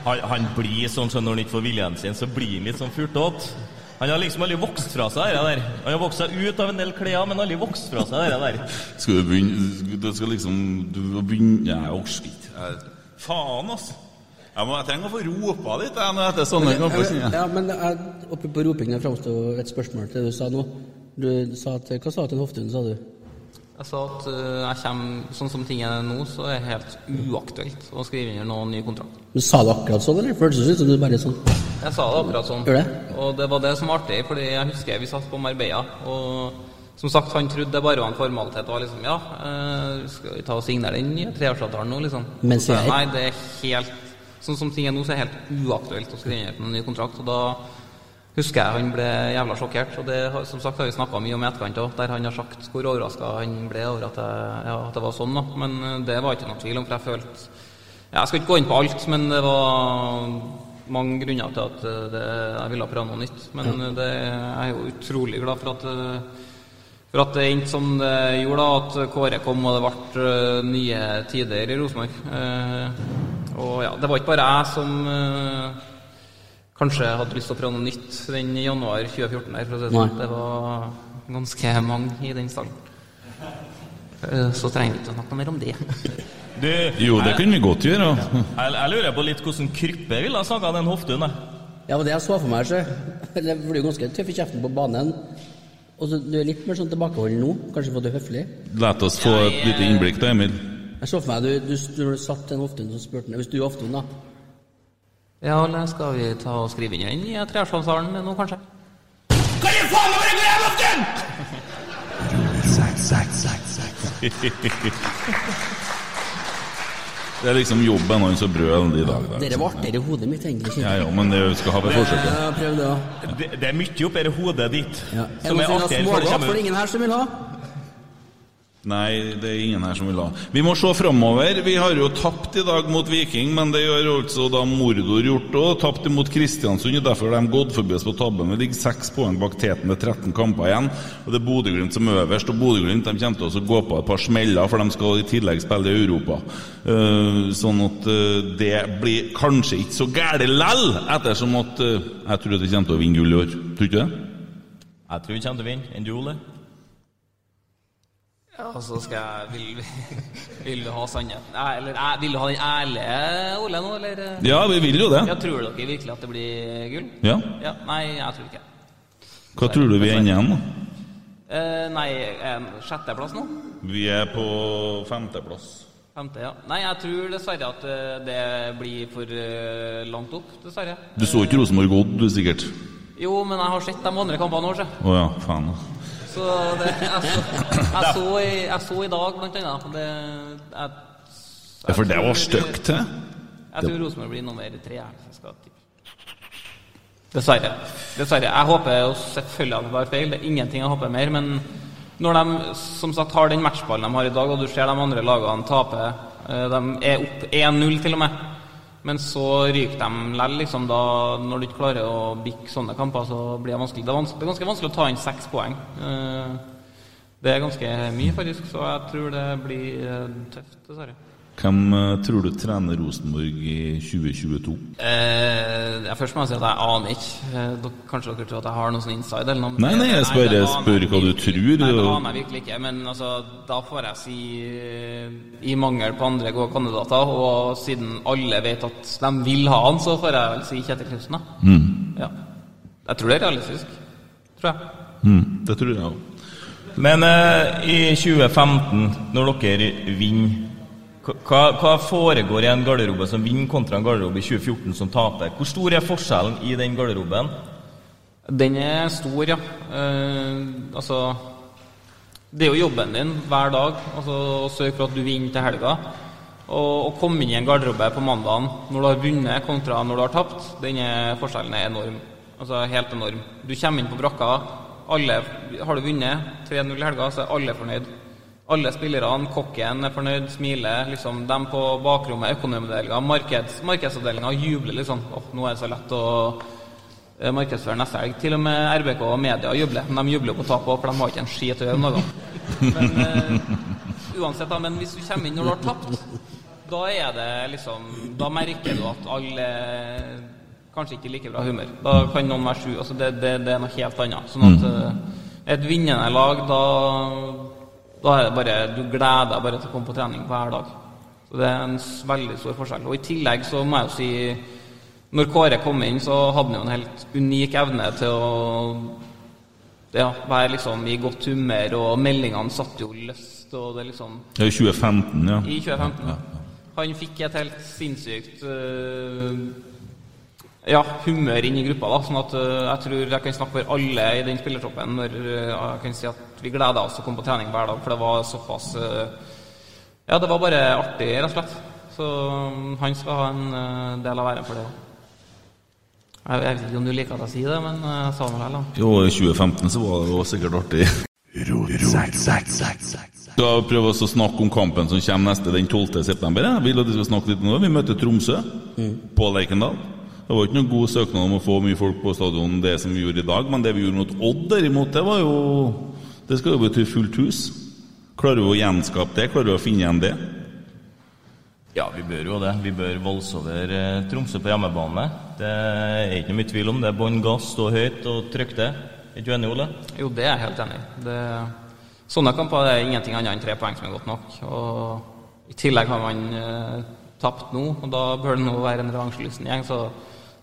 Han, han blir sånn som når han ikke får viljen sin, så blir han litt sånn furtete. Han har liksom aldri vokst fra seg det der. Han har vokst seg ut av en del klær, men aldri vokst fra seg det der. Skal du begynne Du skal liksom Du må begynne jeg orker ikke. Faen, altså. Jeg, må, jeg trenger å få ropa litt jeg, når etter sånne kamper. Ja, men jeg, oppe på ropingen framsto et spørsmål til det du sa nå. Du sa at, Hva sa du til Hoftun, sa du? Jeg sa at eh, jeg kommer, sånn som ting er nå, så er det helt uaktuelt å skrive under noen ny kontrakt. Men Sa du akkurat sånn, eller føltes det ut som du bare sånn Jeg sa det akkurat sånn. Gjør det? Og det var det som var artig, fordi jeg husker vi satt på Marbella, og som sagt, han trodde det bare var en formalitet. Og liksom, ja, eh, skal vi ta og signere den nye treårsavtalen nå, liksom? Mens jeg- Nei, det er helt, sånn som ting er nå, så er det helt uaktuelt å skrive under på en ny kontrakt, og da husker jeg han ble jævla sjokkert, og det som sagt har vi snakket mye om i etterkant også, der han har sagt hvor overrasket han ble over at, jeg, ja, at det var sånn, da. Men eh, det var ikke noe tvil om, for jeg følte ja, Jeg skal ikke gå inn på alt, men det var mange grunner til at eh, det, jeg ville prøve noe nytt. Men eh, det, jeg er jo utrolig glad for at, for at det endte som det gjorde, da, at Kåre kom og det ble nye tider i Rosenborg. Eh, og ja, det var ikke bare jeg som kanskje hadde lyst til å prøve noe nytt den januar 2014 her, for å si det sånn. Det var ganske mange i den stallen. Eh, Så trenger vi ikke å snakke mer om det. Du, Jo, det kunne vi godt gjøre. Jeg, jeg lurer på litt hvordan Kryppe ville ha snakka den Hoftun. Ja, det var det jeg så for meg. Så. Det blir jo ganske tøff i kjeften på banen. Og så Du er litt mer sånn tilbakeholden nå, kanskje for det du er høflig. La oss få et lite innblikk da, Emil. Jeg så for meg du, du, du, du satt en Hoftun og spurte han Hvis du er Hoftun, da. Ja, eller skal vi ta og skrive inn den i treårsavtalen nå, kanskje? Kan du faen meg bare gå hjem, Morten?! Det er liksom jobben hans og brød i dag. Dere var artigere i hodet mitt, egentlig. Ja, ja, men det skal ha ved forsøket. Ja, prøv det, da. Det, det er mye oppi hodet ditt Ja. som er artigere det? For kommer det er ingen her som vil ha? Nei, det er ingen her som vil ha. Vi må se framover. Vi har jo tapt i dag mot Viking, men det gjør altså da Mordor gjort òg. Tapt imot Kristiansund, og derfor har de gått forbi oss på tabben. Vi ligger seks poeng bak teten med 13 kamper igjen. Og Det er Bodø-Glimt som er øverst, og Bodø-Glimt kommer til å gå på et par smeller, for de skal i tillegg spille i Europa. Eh, sånn at eh, det blir kanskje ikke så gære lell, ettersom at eh, jeg tror vi kommer til å vinne gull i år. Tror du ikke det? Jeg tror vi kommer til å vinne. Enn du, Ja, så skal jeg Vil, *laughs* vil du ha sannheten? Eller eh, vil du ha den ærlige Ole nå, eller? Ja, vi vil jo det. Ja, Tror dere virkelig at det blir gull? Ja. Nei, jeg tror ikke Hva tror du vi ender igjen, da? eh, Nei, en sjetteplass nå? Vi er på femteplass. Femte, ja. Nei, jeg tror dessverre at eh, det blir for eh, langt opp, dessverre. Du så ikke Rosenborg Odd, du sikkert? Jo, men jeg har sett de andre kampene òg, så. Oh, ja, faen. Så det, jeg, så, jeg, så i, jeg så i dag, blant annet. Det, jeg, Ja, for det var stygt det? Jeg tror Rosenborg blir nummer tre. jeg. Dessverre. Dessverre. Jeg håper jo selvfølgelig at det var feil. Det er ingenting jeg håper mer. Men når de som sagt har den matchballen de har i dag, og du ser de andre lagene tape eh, De er opp 1-0 til og med. Men så ryker de likevel. Liksom, da, når du ikke klarer å bikke sånne kamper, så blir det vanskelig. Det er, vanskelig, det er ganske vanskelig å ta inn seks poeng. Eh, Det er ganske mye, faktisk, så jeg tror det blir eh, tøft, dessverre. Hvem eh, tror du trener Rosenborg i 2022? Eh, jeg først må jeg si at jeg aner ikke. Eh, kanskje dere tror at jeg har noe sånn inside eller noe? Nei, nei, jeg bare aner spør hva du tror, Nei, det aner jeg virkelig ikke. Men altså, da får jeg si eh, i mangel på andre gode kandidater, og siden alle vet at de vil ha han, så får jeg vel si Kjetil Knutsen, da. Mm. Ja. Jeg tror det er realistisk. Tror jeg. Mm, det tror jeg òg. Men eh, i 2015, når dere vinner hva, hva foregår i en garderobe som vinner kontra en garderobe i 2014 som taper? Hvor stor er forskjellen i den garderoben? Den er stor, ja. Eh, altså Det er jo jobben din hver dag altså, å sørge for at du vinner til helga. Og å komme inn i en garderobe på mandagen når du har vunnet kontra når du har tapt, den forskjellen er enorm. Altså helt enorm. Du kommer inn på brakka, alle, har du vunnet 3-0 i helga, så er alle fornøyd. Alle spillerne, kokken er fornøyd, smiler. liksom De på bakrommet, økonomiavdelinga, markeds, markedsavdelinga jubler liksom. Åh, nå er det så lett å eh, markedsføre neste helg. Til og med RBK og media jubler. Men de jubler jo på tap òg, for de har ikke en skit å gjøre dagen. Men eh, uansett, da. Men hvis du kommer inn når du har tapt, da er det liksom Da merker du at alle kanskje ikke like bra humør. Da kan noen være sju. Altså det, det, det er noe helt annet. Sånn at eh, et vinnende lag, da, da er det bare Du gleder deg bare til å komme på trening hver dag. Så det er en veldig stor forskjell. Og i tillegg så må jeg jo si Når Kåre kom inn, så hadde han jo en helt unik evne til å ja, være liksom i godt humør, og meldingene satt jo løst, og det liksom er jo 2015, ja. i 2015. Han fikk et helt sinnssykt uh, ja, humør inn i gruppa. da, sånn at uh, Jeg tror jeg kan snakke for alle i den spillertroppen når uh, jeg kan si at vi gleder oss til å komme på trening hver dag. For det var såpass eh, Ja, det var bare artig, rett og slett. Så mm, han skal ha en eh, del av æren for det òg. Jeg vet ikke om du liker at jeg sier det, men eh, jeg sa det vel. da. Jo, i 2015 så var det jo sikkert artig. Skal prøve oss å snakke om kampen som kommer neste den 12. september. Jeg vil at vi skal snakke litt om det. Vi møter Tromsø på Leikendal. Det var ikke noen god søknad om å få mye folk på stadion, det som vi gjorde i dag. Men det vi gjorde mot Odd, derimot, det var jo Det skal jo bety fullt hus. Klarer vi å gjenskape det? Klarer vi å finne igjen det? Ja, vi bør jo det. Vi bør valse over eh, Tromsø på hjemmebane. Det er ikke noe mye tvil om det. Bånn gass, stå høyt og trykk det. Er du enig, Ole? Jo, det er jeg helt enig i. Sånne kamper er ingenting annet enn tre poeng som er godt nok. Og I tillegg har man eh, tapt nå, og da bør det nå være en revansjelysten gjeng. Så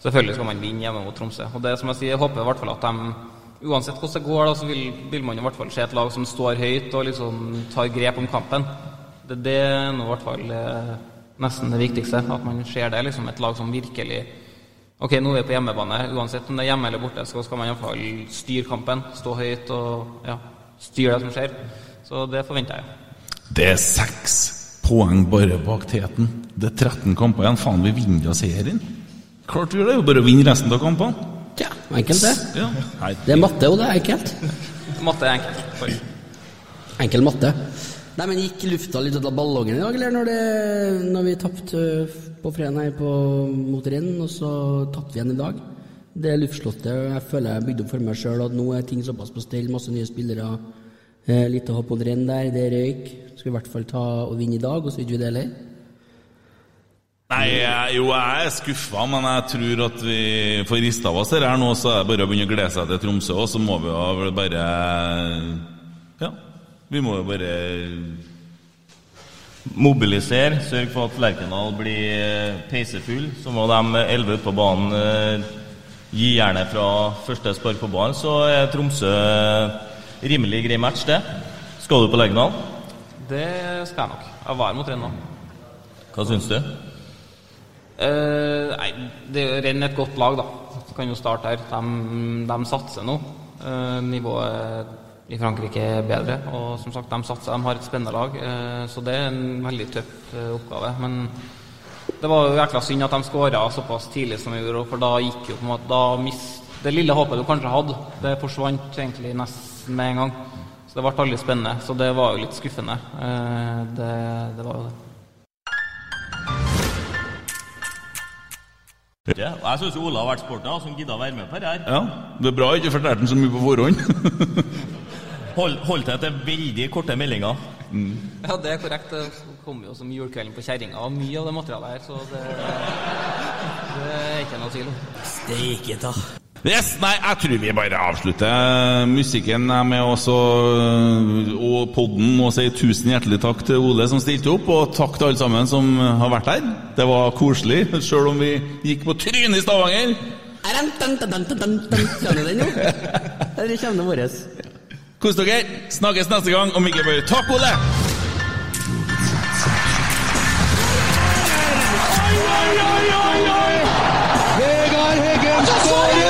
selvfølgelig skal man vinne hjemme mot Tromsø. Og det som jeg sier, jeg håper i hvert fall at de Uansett hvordan det går, da, så vil, vil man i hvert fall se et lag som står høyt og liksom tar grep om kampen. Det, det er nå i hvert fall eh, nesten det viktigste. At man ser det. liksom Et lag som virkelig Ok, nå er vi på hjemmebane. Uansett om det er hjemme eller borte, så skal man iallfall styre kampen. Stå høyt og ja, styre det som skjer. Så det forventer jeg. Det er seks poeng bare bak teten. Det er 13 kamper igjen. Faen, vi vinner serien. Klart vi gjør det. Det er jo bare å vinne resten av kampene. Enkelt det. Ja. Det er matte, og det er enkelt. Matte er enkelt. Oi. Enkel matte. Nei, men Gikk lufta litt ut av ballongen i dag, eller når, det, når vi tapte på fredag på, mot Renn, og så tapte vi igjen i dag? Det luftslottet jeg føler jeg bygde opp for meg sjøl, at nå er ting såpass på stell, masse nye spillere. Eh, litt å hoppe mot Renn der, det røyk. Skal vi i hvert fall ta og vinne i dag, og så gjør vi det heller. Nei, jeg, jo, jeg er skuffa, men jeg tror at vi får rista av oss det her nå, så er det bare å begynne å glede seg til Tromsø, og så må vi jo bare Ja, vi må jo bare Mobilisere, sørge for at Lerkendal blir eh, peisefull. Så må de elleve ute på banen eh, gi jernet fra første spark på ballen. Så er Tromsø rimelig grei match, det. Skal du på Lerkendal? Det skal jeg nok. Jeg var mot Renn nå. Hva syns du? Eh, nei, det er Renn er et godt lag, da. Så kan jo starte her. De, de satser nå. Uh, nivået i Frankrike er bedre. Og som sagt, de satser. De har et spennende lag. uh, så det er en veldig tøff oppgave. Men det var jo jækla synd at de skåra såpass tidlig som vi gjorde, for da gikk jo på en måte da mist, Det lille håpet du kanskje hadde, det forsvant egentlig nesten med en gang. Så det ble aldri spennende. Så det var jo litt skuffende. Det, det var jo det. Ja, og jeg syns Ola har vært sporten som gidda å være med på det her. Ja, Det er bra jeg ikke fortalte den så mye på forhånd. *laughs* Hold, hold til til veldig korte meldinger. Ja, det er korrekt. Det kom jo som julekvelden på kjerringa, og mye av det materialet her, så det, det er ikke noe tvil om. Steike ta. Yes, nei, jeg tror vi bare avslutter. Musikken er med også, og podden og si tusen hjertelig takk til Ole som stilte opp, og takk til alle sammen som har vært her. Det var koselig, sjøl om vi gikk på trynet i Stavanger. Kommer det? Kos dere. Snakkes neste gang, om ikke bare Takk, Ole!